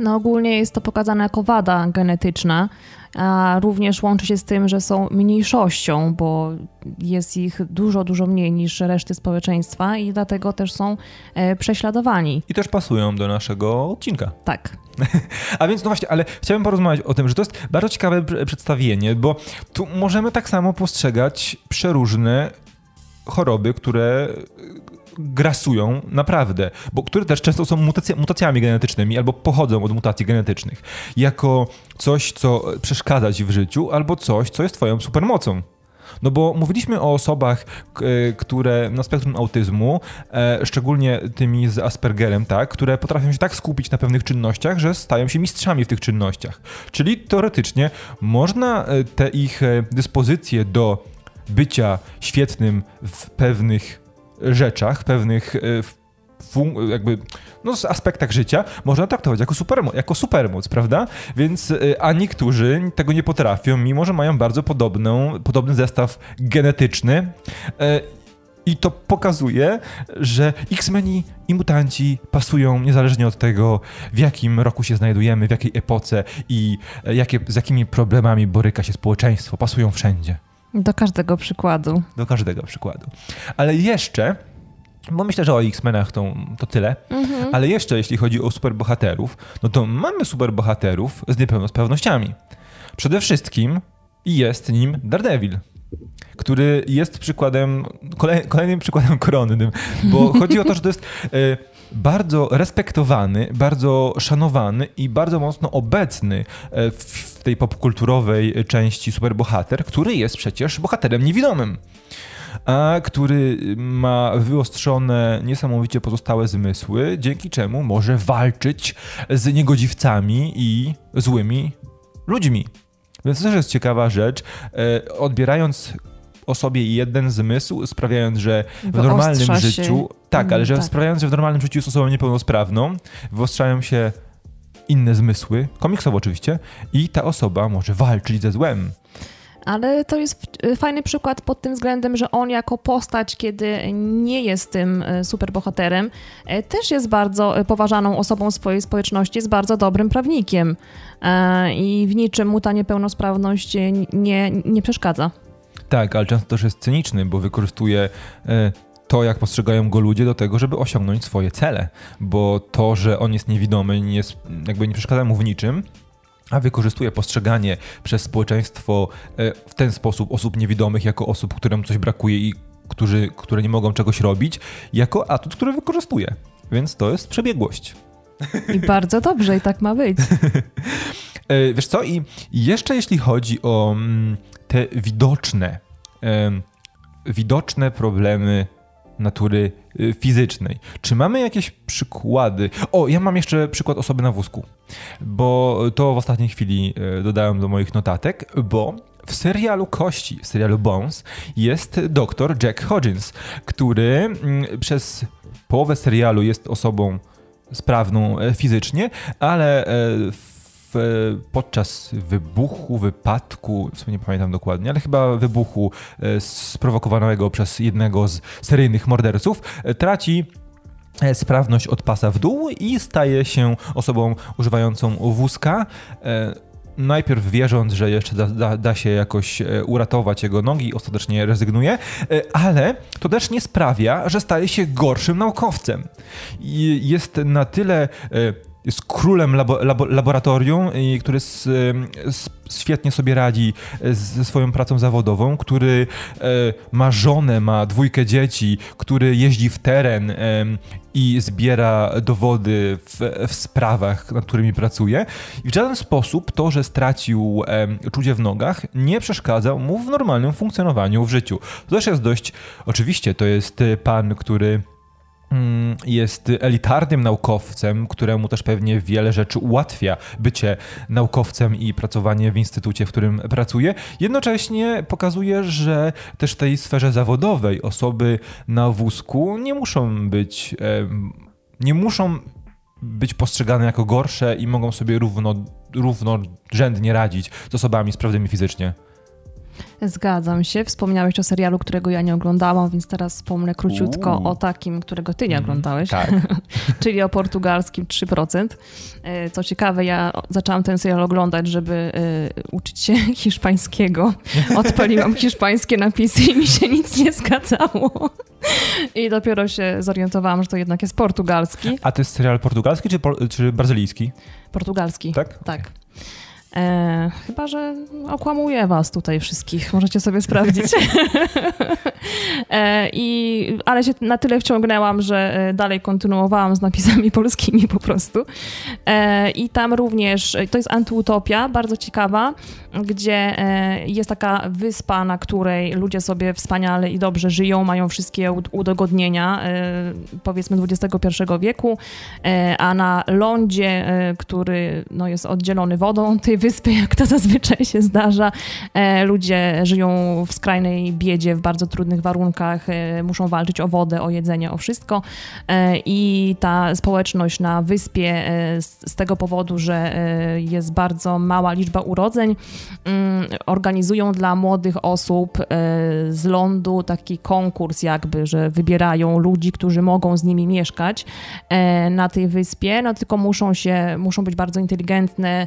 No ogólnie jest to pokazane jako wada genetyczna, a również łączy się z tym, że są mniejszością, bo jest ich dużo, dużo mniej niż reszty społeczeństwa i dlatego też są e, prześladowani. I też pasują do naszego odcinka. Tak. A więc no właśnie, ale chciałem porozmawiać o tym, że to jest bardzo ciekawe przedstawienie, bo tu możemy tak samo postrzegać przeróżne choroby, które grasują naprawdę, bo które też często są mutacja, mutacjami genetycznymi albo pochodzą od mutacji genetycznych, jako coś, co przeszkadza ci w życiu, albo coś, co jest twoją supermocą. No bo mówiliśmy o osobach, które na spektrum autyzmu, e, szczególnie tymi z Aspergerem, tak, które potrafią się tak skupić na pewnych czynnościach, że stają się mistrzami w tych czynnościach. Czyli teoretycznie można e, te ich e, dyspozycje do bycia świetnym w pewnych rzeczach, pewnych e, jakby no, aspektach życia można traktować jako, supermo jako supermoc, prawda? Więc e, a niektórzy tego nie potrafią, mimo że mają bardzo podobną, podobny zestaw genetyczny. E, I to pokazuje, że X-Meni i mutanci pasują niezależnie od tego, w jakim roku się znajdujemy, w jakiej epoce i jakie, z jakimi problemami boryka się społeczeństwo. Pasują wszędzie. Do każdego przykładu. Do każdego przykładu. Ale jeszcze, bo myślę, że o X-Menach to, to tyle, mhm. ale jeszcze jeśli chodzi o superbohaterów, no to mamy superbohaterów z niepełnosprawnościami. Przede wszystkim jest nim Daredevil który jest przykładem, kolej, kolejnym przykładem koronnym, bo chodzi o to, że to jest e, bardzo respektowany, bardzo szanowany i bardzo mocno obecny e, w tej popkulturowej części superbohater, który jest przecież bohaterem niewidomym a który ma wyostrzone niesamowicie pozostałe zmysły, dzięki czemu może walczyć z niegodziwcami i złymi ludźmi. Więc to też jest ciekawa rzecz. E, odbierając osobie jeden zmysł, sprawiając, że w normalnym życiu. Tak, ale mm, że tak. sprawiając, że w normalnym życiu jest osobą niepełnosprawną, wyostrzają się inne zmysły, komiksowo oczywiście, i ta osoba może walczyć ze złem. Ale to jest fajny przykład pod tym względem, że on jako postać, kiedy nie jest tym e, superbohaterem, e, też jest bardzo poważaną osobą swojej społeczności, jest bardzo dobrym prawnikiem i w niczym mu ta niepełnosprawność nie, nie przeszkadza. Tak, ale często też jest cyniczny, bo wykorzystuje e, to, jak postrzegają go ludzie, do tego, żeby osiągnąć swoje cele. Bo to, że on jest niewidomy, nie jest, jakby nie przeszkadza mu w niczym, a wykorzystuje postrzeganie przez społeczeństwo e, w ten sposób osób niewidomych jako osób, którym coś brakuje i którzy, które nie mogą czegoś robić, jako atut, który wykorzystuje. Więc to jest przebiegłość. I bardzo dobrze, i tak ma być. E, wiesz co, i jeszcze jeśli chodzi o mm, te widoczne, widoczne problemy natury y, fizycznej. Czy mamy jakieś przykłady? O, ja mam jeszcze przykład osoby na wózku, bo to w ostatniej chwili y, dodałem do moich notatek, bo w serialu Kości, w serialu Bones jest doktor Jack Hodgins, który mm, przez połowę serialu jest osobą sprawną e, fizycznie, ale e, w podczas wybuchu, wypadku, w sumie nie pamiętam dokładnie, ale chyba wybuchu e, sprowokowanego przez jednego z seryjnych morderców, e, traci e, sprawność od pasa w dół i staje się osobą używającą wózka najpierw wierząc, że jeszcze da, da, da, się jakoś uratować jego nogi, ostatecznie rezygnuje, ale to też nie sprawia, że staje się gorszym naukowcem. Jest na tyle jest królem labo, labo, laboratorium, który s, s, świetnie sobie radzi ze swoją pracą zawodową, który e, ma żonę, ma dwójkę dzieci, który jeździ w teren e, i zbiera dowody w, w, sprawach, nad którymi pracuje. I w żaden sposób to, że stracił e, czucie w nogach, nie przeszkadza mu w normalnym funkcjonowaniu w życiu. To też jest dość, oczywiście, to jest pan, który jest elitarnym naukowcem, któremu też pewnie wiele rzeczy ułatwia bycie naukowcem i pracowanie w instytucie, w którym pracuje. Jednocześnie pokazuje, że też w tej sferze zawodowej osoby na wózku nie muszą być, nie muszą być postrzegane jako gorsze i mogą sobie równo, równorzędnie radzić z osobami sprawnymi fizycznie. Zgadzam się. Wspomniałeś o serialu, którego ja nie oglądałam, więc teraz wspomnę króciutko Uuu. o takim, którego ty nie mhm. oglądałeś. Tak. Czyli o portugalskim 3%. E, co ciekawe, ja zaczęłam ten serial oglądać, żeby e, uczyć się hiszpańskiego. Odpaliłam hiszpańskie napisy i mi się nic nie zgadzało. I dopiero się zorientowałam, że to jednak jest portugalski. A to jest serial portugalski czy, czy brazylijski? Portugalski. Tak? Tak. E, chyba, że okłamuję was tutaj wszystkich, możecie sobie sprawdzić. e, i, ale się na tyle wciągnęłam, że e, dalej kontynuowałam z napisami polskimi po prostu. E, I tam również, to jest antyutopia, bardzo ciekawa, gdzie e, jest taka wyspa, na której ludzie sobie wspaniale i dobrze żyją, mają wszystkie udogodnienia, e, powiedzmy XXI wieku, a na lądzie, który no, jest oddzielony wodą tej wyspy, jak to zazwyczaj się zdarza. E, ludzie żyją w skrajnej biedzie, w bardzo trudnych warunkach, e, muszą walczyć o wodę, o jedzenie, o wszystko. E, I ta społeczność na wyspie z tego powodu, że jest bardzo mała liczba urodzeń, mm, organizują dla młodych osób z lądu taki konkurs jakby, że wybierają ludzi, którzy mogą z nimi mieszkać na tej wyspie, no tylko muszą się, muszą być bardzo inteligentne,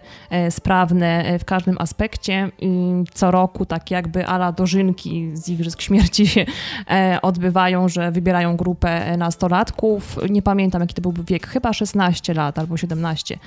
sprawne, e, w każdym aspekcie. Co roku tak jakby ala dożynki z Igrzysk Śmierci się e, odbywają, że wybierają grupę nastolatków. Nie pamiętam jaki to byłby wiek, chyba 16 lat albo 17.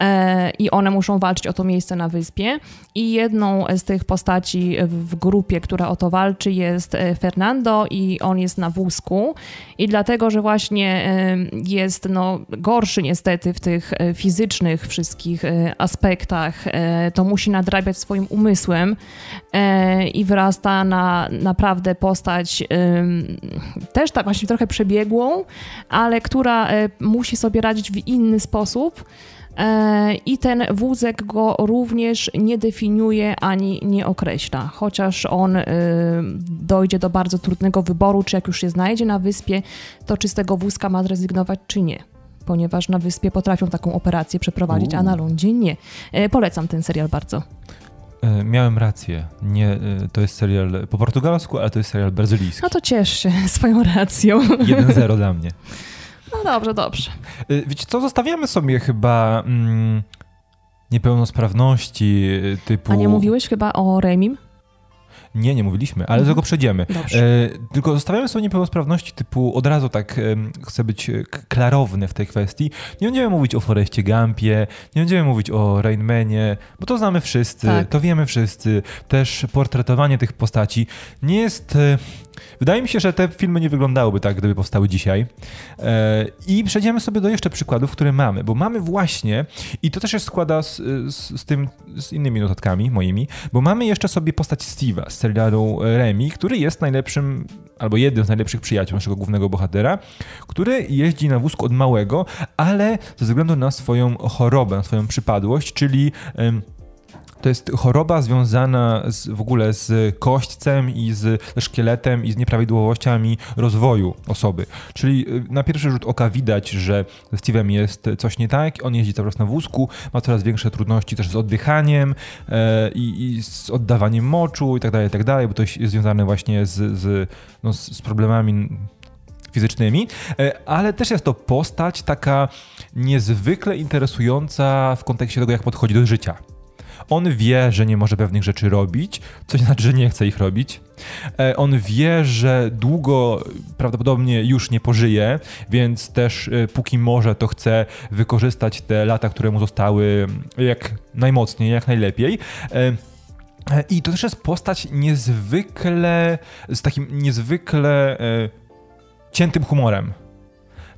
E, I one muszą walczyć o to miejsce na wyspie. I jedną z tych postaci w grupie, która o to walczy jest Fernando i on jest na wózku. I dlatego, że właśnie jest no, gorszy niestety w tych fizycznych wszystkich aspektach E, to musi nadrabiać swoim umysłem e, i wyrasta na naprawdę postać też tak właśnie trochę przebiegłą, ale która e, musi sobie radzić w inny sposób. I ten wózek go również nie definiuje ani nie określa, chociaż on dojdzie do bardzo trudnego wyboru, czy jak już się znajdzie na wyspie, to czy z tego wózka ma zrezygnować, czy nie ponieważ na wyspie potrafią taką operację przeprowadzić, a na lądzie nie. E, polecam ten serial bardzo. E, miałem rację. Nie, e, to jest serial po portugalsku, ale to jest serial brazylijski. No to ciesz się swoją racją. 1-0 dla mnie. No dobrze, dobrze. Wiecie co, zostawiamy sobie chyba mm, niepełnosprawności typu... A nie mówiłeś chyba o Remim? Nie, nie mówiliśmy, ale mhm. do tego przejdziemy. E, tylko zostawiamy sobie niepełnosprawności typu od razu tak e, chcę być e, klarowny w tej kwestii. Nie będziemy mówić o Foreście Gampie, nie będziemy mówić o Rainmanie, bo to znamy wszyscy, tak. to wiemy wszyscy. Też portretowanie tych postaci nie jest e, Wydaje mi się, że te filmy nie wyglądałyby tak, gdyby powstały dzisiaj. E, I przejdziemy sobie do jeszcze przykładów, które mamy, bo mamy właśnie, i to też się składa z, z, z tym, z innymi notatkami moimi, bo mamy jeszcze sobie postać Steve'a serialu Remi, który jest najlepszym, albo jednym z najlepszych przyjaciół naszego głównego bohatera, który jeździ na wózku od małego, ale ze względu na swoją chorobę, na swoją przypadłość, czyli To jest choroba związana z, w ogóle z kośćcem i z, szkieletem i z nieprawidłowościami rozwoju osoby. Czyli y, na pierwszy rzut oka widać, że z Steve'em jest coś nie tak, on jeździ cały czas na wózku, ma coraz większe trudności też z oddychaniem e, i, i, z oddawaniem moczu i tak dalej, tak dalej, bo to jest związane właśnie z, z, no, z problemami fizycznymi, e, ale też jest to postać taka niezwykle interesująca w kontekście tego, jak podchodzi do życia. On wie, że nie może pewnych rzeczy robić, co znaczy, że nie chce ich robić. E, on wie, że długo prawdopodobnie już nie pożyje, więc też e, póki może, to chce wykorzystać te lata, które mu zostały jak najmocniej, jak najlepiej. I to też jest postać niezwykle, z takim niezwykle ciętym humorem.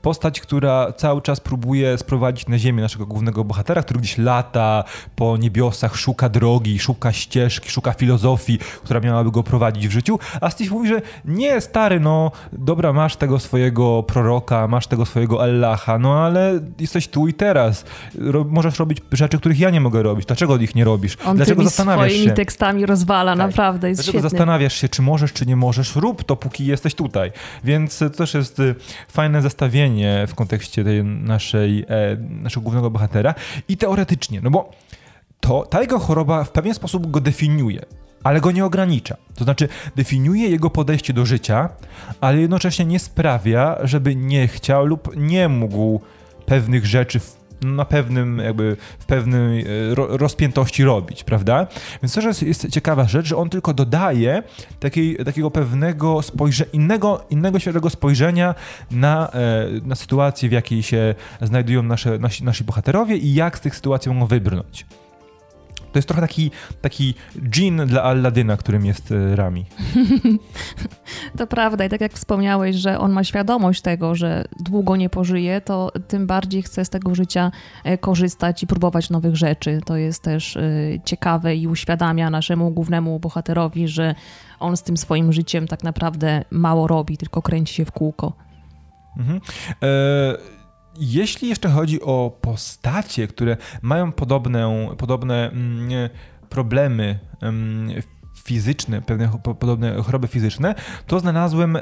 Postać, która cały czas próbuje sprowadzić na ziemię naszego głównego bohatera, który gdzieś lata po niebiosach, szuka drogi, szuka ścieżki, szuka filozofii, która miałaby go prowadzić w życiu. A Steve mówi, że nie, stary, no dobra, masz tego swojego proroka, masz tego swojego Allaha, no ale jesteś tu i teraz. Ro możesz robić rzeczy, których ja nie mogę robić. Dlaczego ich nie robisz? On Dlaczego zastanawiasz swoimi się? tekstami rozwala, tak. naprawdę, jest Dlaczego świetny. zastanawiasz się, czy możesz, czy nie możesz? Rób to, póki jesteś tutaj. Więc to też jest y, fajne zestawienie w kontekście tej naszej, e, naszego głównego bohatera i teoretycznie, no bo to, ta jego choroba w pewien sposób go definiuje, ale go nie ogranicza. To znaczy definiuje jego podejście do życia, ale jednocześnie nie sprawia, żeby nie chciał lub nie mógł pewnych rzeczy w na pewnym, jakby w pewnej e, rozpiętości robić, prawda? Więc to jest, jest ciekawa rzecz, że on tylko dodaje takiego pewnego spojrzenia, innego, innego świeżego spojrzenia na, e, na sytuację, w jakiej się znajdują nasze, nasi, nasi bohaterowie i jak z tych sytuacji mogą wybrnąć. To jest trochę taki, taki dżin dla Alladyna, którym jest e, Rami. to prawda i tak jak wspomniałeś, że on ma świadomość tego, że długo nie pożyje, to tym bardziej chce z tego życia e, korzystać i próbować nowych rzeczy. To jest też e, ciekawe i uświadamia naszemu głównemu bohaterowi, że on z tym swoim życiem tak naprawdę mało robi, tylko kręci się w kółko. Mhm. E jeśli jeszcze chodzi o postacie, które mają podobne, podobne mm, problemy mm, fizyczne, pewne podobne choroby fizyczne, to znalazłem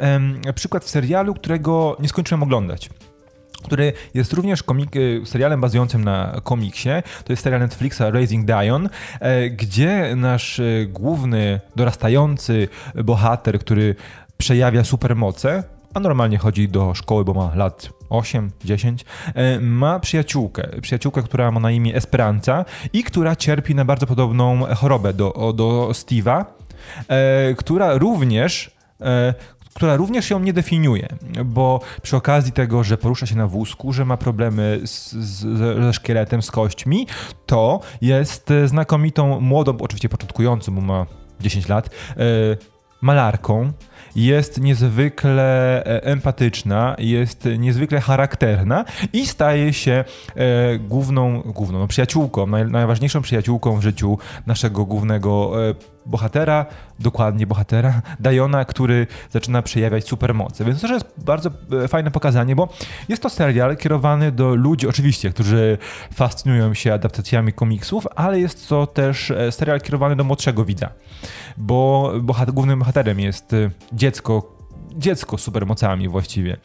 przykład w serialu, którego nie skończyłem oglądać który jest również komik, e, serialem bazującym na komiksie. To jest serial Netflixa Raising Dion, e, gdzie nasz e, główny, dorastający bohater, który przejawia supermoce, a normalnie chodzi do szkoły, bo ma lat 8, 10, e, ma przyjaciółkę. Przyjaciółkę, która ma na imię Esperanza i która cierpi na bardzo podobną chorobę do, do Steve'a, e, która również e, która również ją nie definiuje, bo przy okazji tego, że porusza się na wózku, że ma problemy z, z, ze szkieletem, z kośćmi, to jest znakomitą, młodą, oczywiście początkującą, bo ma 10 lat, malarką, jest niezwykle e, empatyczna, jest niezwykle charakterna i staje się e, główną, główną no, przyjaciółką, naj, najważniejszą przyjaciółką w życiu naszego głównego e, bohatera, dokładnie bohatera, Dajona, który zaczyna przejawiać supermoce. Więc to jest bardzo e, fajne pokazanie, bo jest to serial kierowany do ludzi, oczywiście, którzy fascynują się adaptacjami komiksów, ale jest to też e, serial kierowany do młodszego widza, bo głównym bohaterem jest e, dziecko, dziecko z supermocami właściwie.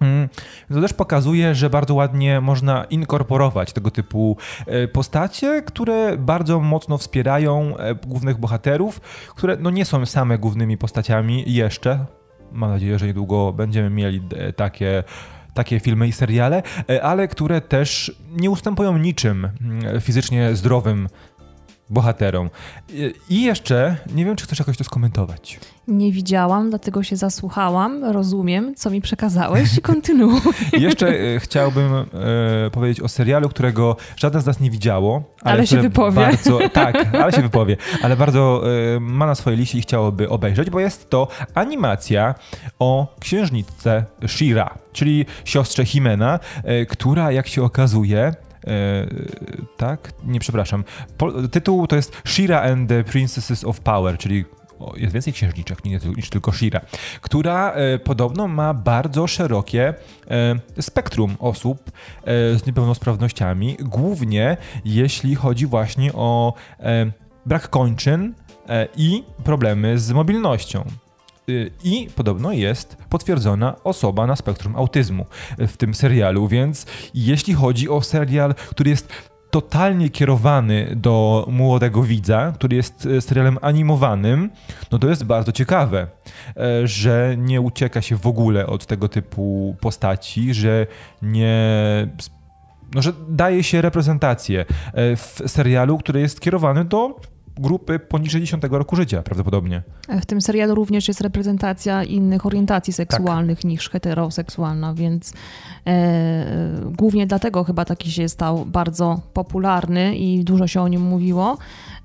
Mm, to też pokazuje, że bardzo ładnie można inkorporować tego typu e, postacie, które bardzo mocno wspierają e, głównych bohaterów, które no nie są same głównymi postaciami jeszcze. Mam nadzieję, że niedługo będziemy mieli e, takie takie filmy i seriale, ale które też nie ustępują niczym mm, fizycznie zdrowym bohaterom. I jeszcze, nie wiem, czy chcesz jakoś to skomentować. Nie widziałam, dlatego się zasłuchałam, rozumiem, co mi przekazałeś i kontynuuj. jeszcze e, chciałbym e, powiedzieć o serialu, którego żaden z nas nie widziało. Ale, ale się wypowie. Bardzo, tak, ale się wypowie, ale bardzo e, ma na swojej liście i chciałoby obejrzeć, bo jest to animacja o księżniczce Shira, czyli siostrze Himena, e, która, jak się okazuje, E, tak? Nie, przepraszam. Po, tytuł to jest Shira and the Princesses of Power, czyli jest więcej księżniczek niż tylko Shira, która e, podobno ma bardzo szerokie e, spektrum osób e, z niepełnosprawnościami, głównie jeśli chodzi właśnie o brak kończyn i problemy z mobilnością. I podobno jest potwierdzona osoba na spektrum autyzmu w tym serialu, więc jeśli chodzi o serial, który jest totalnie kierowany do młodego widza, który jest e, serialem animowanym, no to jest bardzo ciekawe, e, że nie ucieka się w ogóle od tego typu postaci, że nie no, że daje się reprezentację e, w serialu, który jest kierowany do grupy poniżej 10 roku życia prawdopodobnie. W tym serialu również jest reprezentacja innych orientacji seksualnych tak. niż heteroseksualna, więc e, głównie dlatego chyba taki się stał bardzo popularny i dużo się o nim mówiło.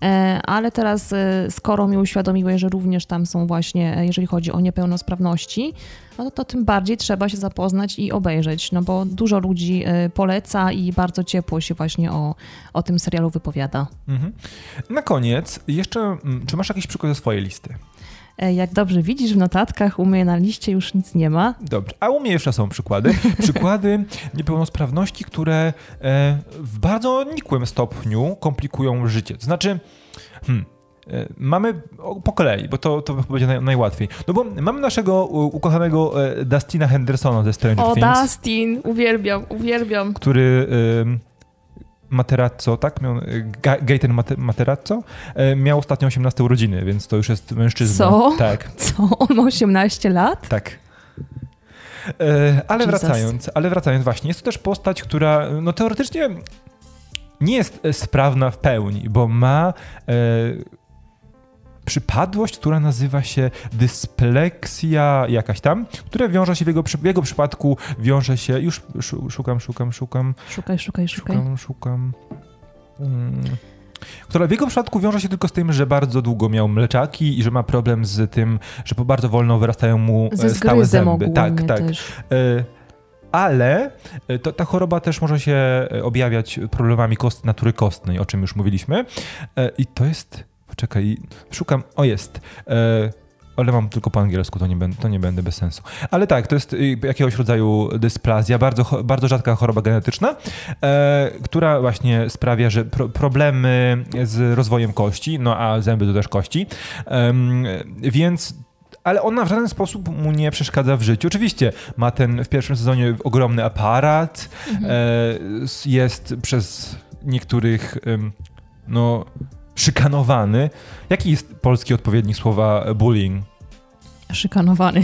E, ale teraz, e, skoro mi uświadomiłeś, że również tam są właśnie, e, jeżeli chodzi o niepełnosprawności, no to, to tym bardziej trzeba się zapoznać i obejrzeć, no bo dużo ludzi poleca i bardzo ciepło się właśnie o, o tym serialu wypowiada. Mhm. Na koniec, jeszcze, mm, czy masz jakiś przykład ze swojej listy? Jak dobrze widzisz, w notatkach u mnie na liście już nic nie ma. Dobrze, a u mnie jeszcze są przykłady. Przykłady niepełnosprawności, które w bardzo nikłym stopniu komplikują życie. To znaczy, Hmm. E, mamy po kolei, bo to, to będzie naj, najłatwiej. No bo mamy naszego ukochanego e, Dustina Hendersona ze Stranger o, Things. O, Dustin, uwielbiam, uwielbiam. Który Materazzo, tak? Miał, Gaten Materazzo miał ostatnio 18 urodziny, więc to już jest mężczyzna. Co? Tak. Co? On ma 18 lat? Tak. E, ale Jesus. wracając, ale wracając właśnie, jest to też postać, która no teoretycznie nie jest e, sprawna w pełni, bo ma e, przypadłość, która nazywa się dyspleksja jakaś tam, która wiąże się w jego, w jego przypadku, wiąże się, już szukam, szukam, szukam. Szukaj, szukaj, szukaj. Szukam, szukam. Hmm która w jego przypadku wiąże się tylko z tym, że bardzo długo miał mleczaki i że ma problem z tym, że bardzo wolno wyrastają mu Ze e, stałe zęby. Tak, tak. Też. E, ale e, to, ta choroba też może się objawiać problemami kost, natury kostnej, o czym już mówiliśmy. I to jest. Poczekaj, szukam. O, jest. Ale mam tylko po angielsku, to nie, będę, to nie będę bez sensu. Ale tak, to jest y, jakiegoś rodzaju dysplazja, bardzo, bardzo rzadka choroba genetyczna, e, która właśnie sprawia, że pro, problemy z rozwojem kości, no a zęby to też kości, e, więc ale ona w żaden sposób mu nie przeszkadza w życiu. Oczywiście ma ten w pierwszym sezonie ogromny aparat, mhm. e, jest przez niektórych no, szykanowany. Jaki jest polski odpowiednik słowa bullying? Szykanowany.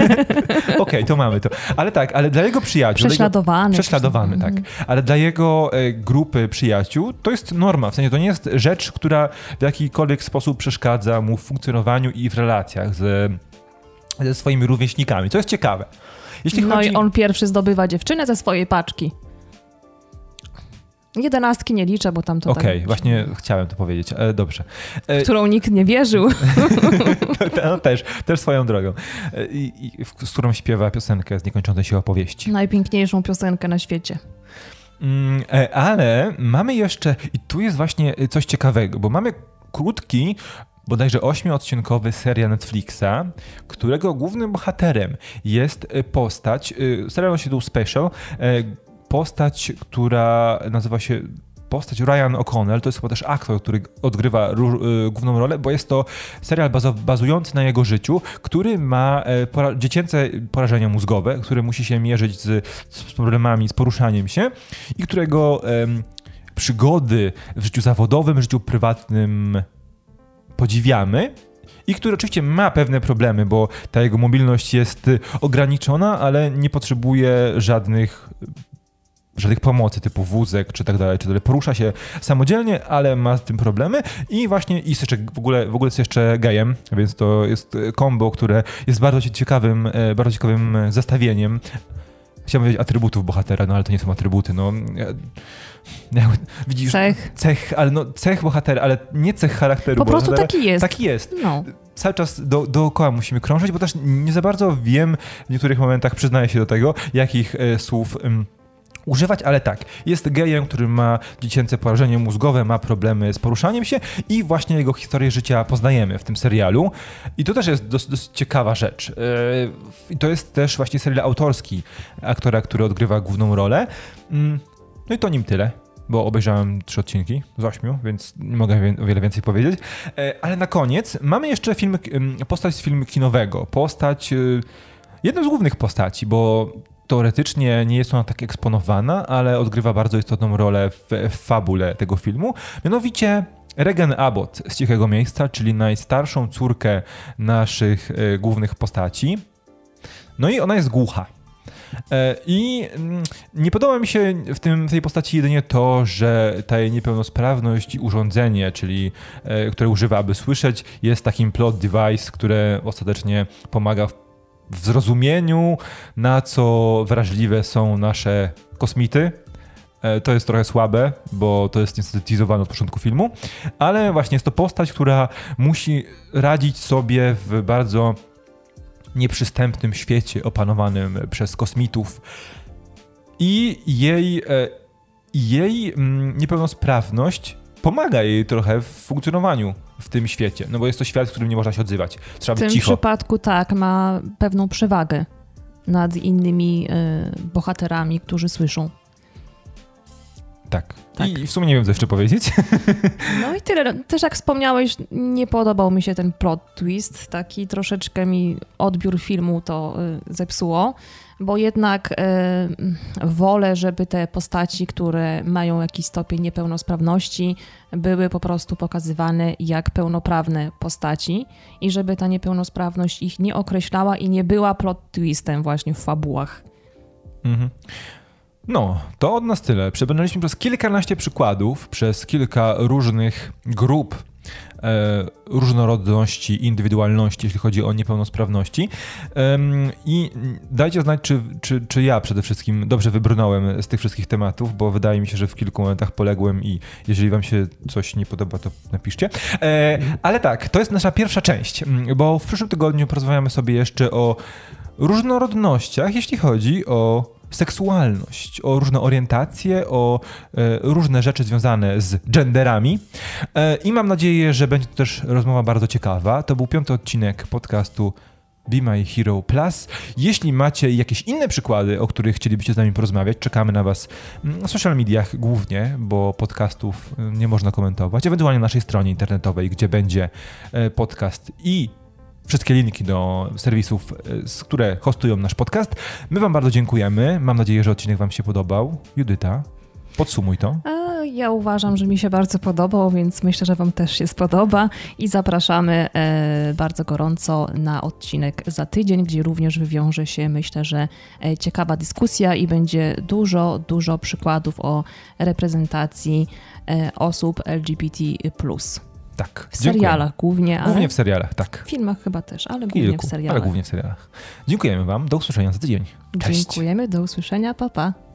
Okej, okay, to mamy to. Ale tak, ale dla jego przyjaciół... Prześladowany. Jego, prześladowany, tak. Mhm. Ale dla jego e, grupy przyjaciół to jest norma. W sensie to nie jest rzecz, która w jakikolwiek sposób przeszkadza mu w funkcjonowaniu i w relacjach z, ze swoimi rówieśnikami. To jest ciekawe. Jeśli no chodzi... i on pierwszy zdobywa dziewczynę ze swojej paczki. Jedenastki nie liczę, bo tam to Okej, okay, tak... właśnie chciałem to powiedzieć. E, dobrze. E... Którą nikt nie wierzył. no, też, też swoją drogą. E, I, z którą śpiewa piosenkę z niekończącej się opowieści. Najpiękniejszą piosenkę na świecie. Mm, e, ale mamy jeszcze, i tu jest właśnie coś ciekawego, bo mamy krótki, bodajże ośmiodcinkowy serial Netflixa, którego głównym bohaterem jest postać, serial się tu Special, postać, która nazywa się postać Ryan O'Connell, to jest chyba też aktor, który odgrywa y, główną rolę, bo jest to serial bazujący na jego życiu, który ma e, pora dziecięce porażenia mózgowe, który musi się mierzyć z, z problemami, z poruszaniem się i którego przygody w życiu zawodowym, w życiu prywatnym podziwiamy, i który oczywiście ma pewne problemy, bo ta jego mobilność jest ograniczona, ale nie potrzebuje żadnych żadnych pomocy typu wózek czy tak dalej, czy dalej. Porusza się samodzielnie, ale ma z tym problemy i właśnie jest jeszcze w ogóle, w ogóle jest jeszcze gejem, więc to jest kombo, które jest bardzo ciekawym, e, bardzo ciekawym zestawieniem. Chciałbym powiedzieć atrybutów bohatera, no ale to nie są atrybuty, no. Widzisz, cech. Cech, ale no, cech bohatera, ale nie cech charakteru Po prostu bohatera. taki jest. Taki jest. No. Cały czas do, dookoła musimy krążyć, bo też nie za bardzo wiem w niektórych momentach, przyznaję się do tego, jakich e, słów... używać, ale tak, jest gejem, który ma dziecięce porażenie mózgowe, ma problemy z poruszaniem się i właśnie jego historię życia poznajemy w tym serialu. I to też jest dosyć, dosyć ciekawa rzecz. I to jest też właśnie serial autorski aktora, który odgrywa główną rolę. Mm, no i to nim tyle bo obejrzałem trzy odcinki z ośmiu, więc nie mogę o wiele więcej powiedzieć. E, ale na koniec mamy jeszcze film, postać z filmu kinowego. Postać, y, jedną z głównych postaci, bo teoretycznie nie jest ona tak eksponowana, ale odgrywa bardzo istotną rolę w, w fabule tego filmu. Mianowicie Regan Abbott z Cichego Miejsca, czyli najstarszą córkę naszych y, głównych postaci. No i ona jest głucha. E, I mm, nie podoba mi się w, tym, w tej postaci jedynie to, że ta jej niepełnosprawność i urządzenie, czyli e, które używa, aby słyszeć, jest takim plot device, które ostatecznie pomaga w, w zrozumieniu, na co wrażliwe są nasze kosmity, e, to jest trochę słabe, bo to jest niestety od początku filmu, ale właśnie jest to postać, która musi radzić sobie w bardzo nieprzystępnym świecie opanowanym przez kosmitów. I jej, e, jej mm, niepełnosprawność pomaga jej trochę w funkcjonowaniu w tym świecie, no bo jest to świat, w którym nie można się odzywać. Trzeba być cicho. W tym przypadku tak, ma pewną przewagę nad innymi y, bohaterami, którzy słyszą. Tak. tak. I w sumie nie wiem, co jeszcze powiedzieć. No i tyle. Też jak wspomniałeś, nie podobał mi się ten plot twist. Taki troszeczkę mi odbiór filmu to y, zepsuło, bo jednak y, wolę, żeby te postaci, które mają jakiś stopień niepełnosprawności, były po prostu pokazywane jak pełnoprawne postaci i żeby ta niepełnosprawność ich nie określała i nie była plot twistem właśnie w fabułach. Mhm. No, to od nas tyle. Przebrnęliśmy przez kilkanaście przykładów, przez kilka różnych grup e, różnorodności, indywidualności, jeśli chodzi o niepełnosprawności. E, I dajcie znać, czy, czy, czy ja przede wszystkim dobrze wybrnąłem z tych wszystkich tematów, bo wydaje mi się, że w kilku momentach poległem i jeżeli wam się coś nie podoba, to napiszcie. E, ale tak, to jest nasza pierwsza część, bo w przyszłym tygodniu porozmawiamy sobie jeszcze o różnorodnościach, jeśli chodzi o seksualność, o różne orientacje, o e, różne rzeczy związane z genderami. E, I mam nadzieję, że będzie to też rozmowa bardzo ciekawa. To był piąty odcinek podcastu Be My Hero Plus. Jeśli macie jakieś inne przykłady, o których chcielibyście z nami porozmawiać, czekamy na Was na social mediach głównie, bo podcastów e, nie można komentować, ewentualnie na naszej stronie internetowej, gdzie będzie podcast i wszystkie linki do serwisów, e, które hostują nasz podcast. My Wam bardzo dziękujemy. Mam nadzieję, że odcinek Wam się podobał. Judyta, podsumuj to. Ja uważam, że mi się bardzo podobał, więc myślę, że Wam też się spodoba i zapraszamy e, bardzo gorąco na odcinek za tydzień, gdzie również wywiąże się, myślę, że e, ciekawa dyskusja i będzie dużo, dużo przykładów o reprezentacji osób LGBT. Tak. W serialach głównie. Głównie w serialach, tak. W filmach chyba też, ale głównie Kilku, w serialach. Ale głównie w serialach. Dziękujemy Wam. Do usłyszenia za tydzień. Cześć. Dziękujemy. Do usłyszenia. Pa, pa.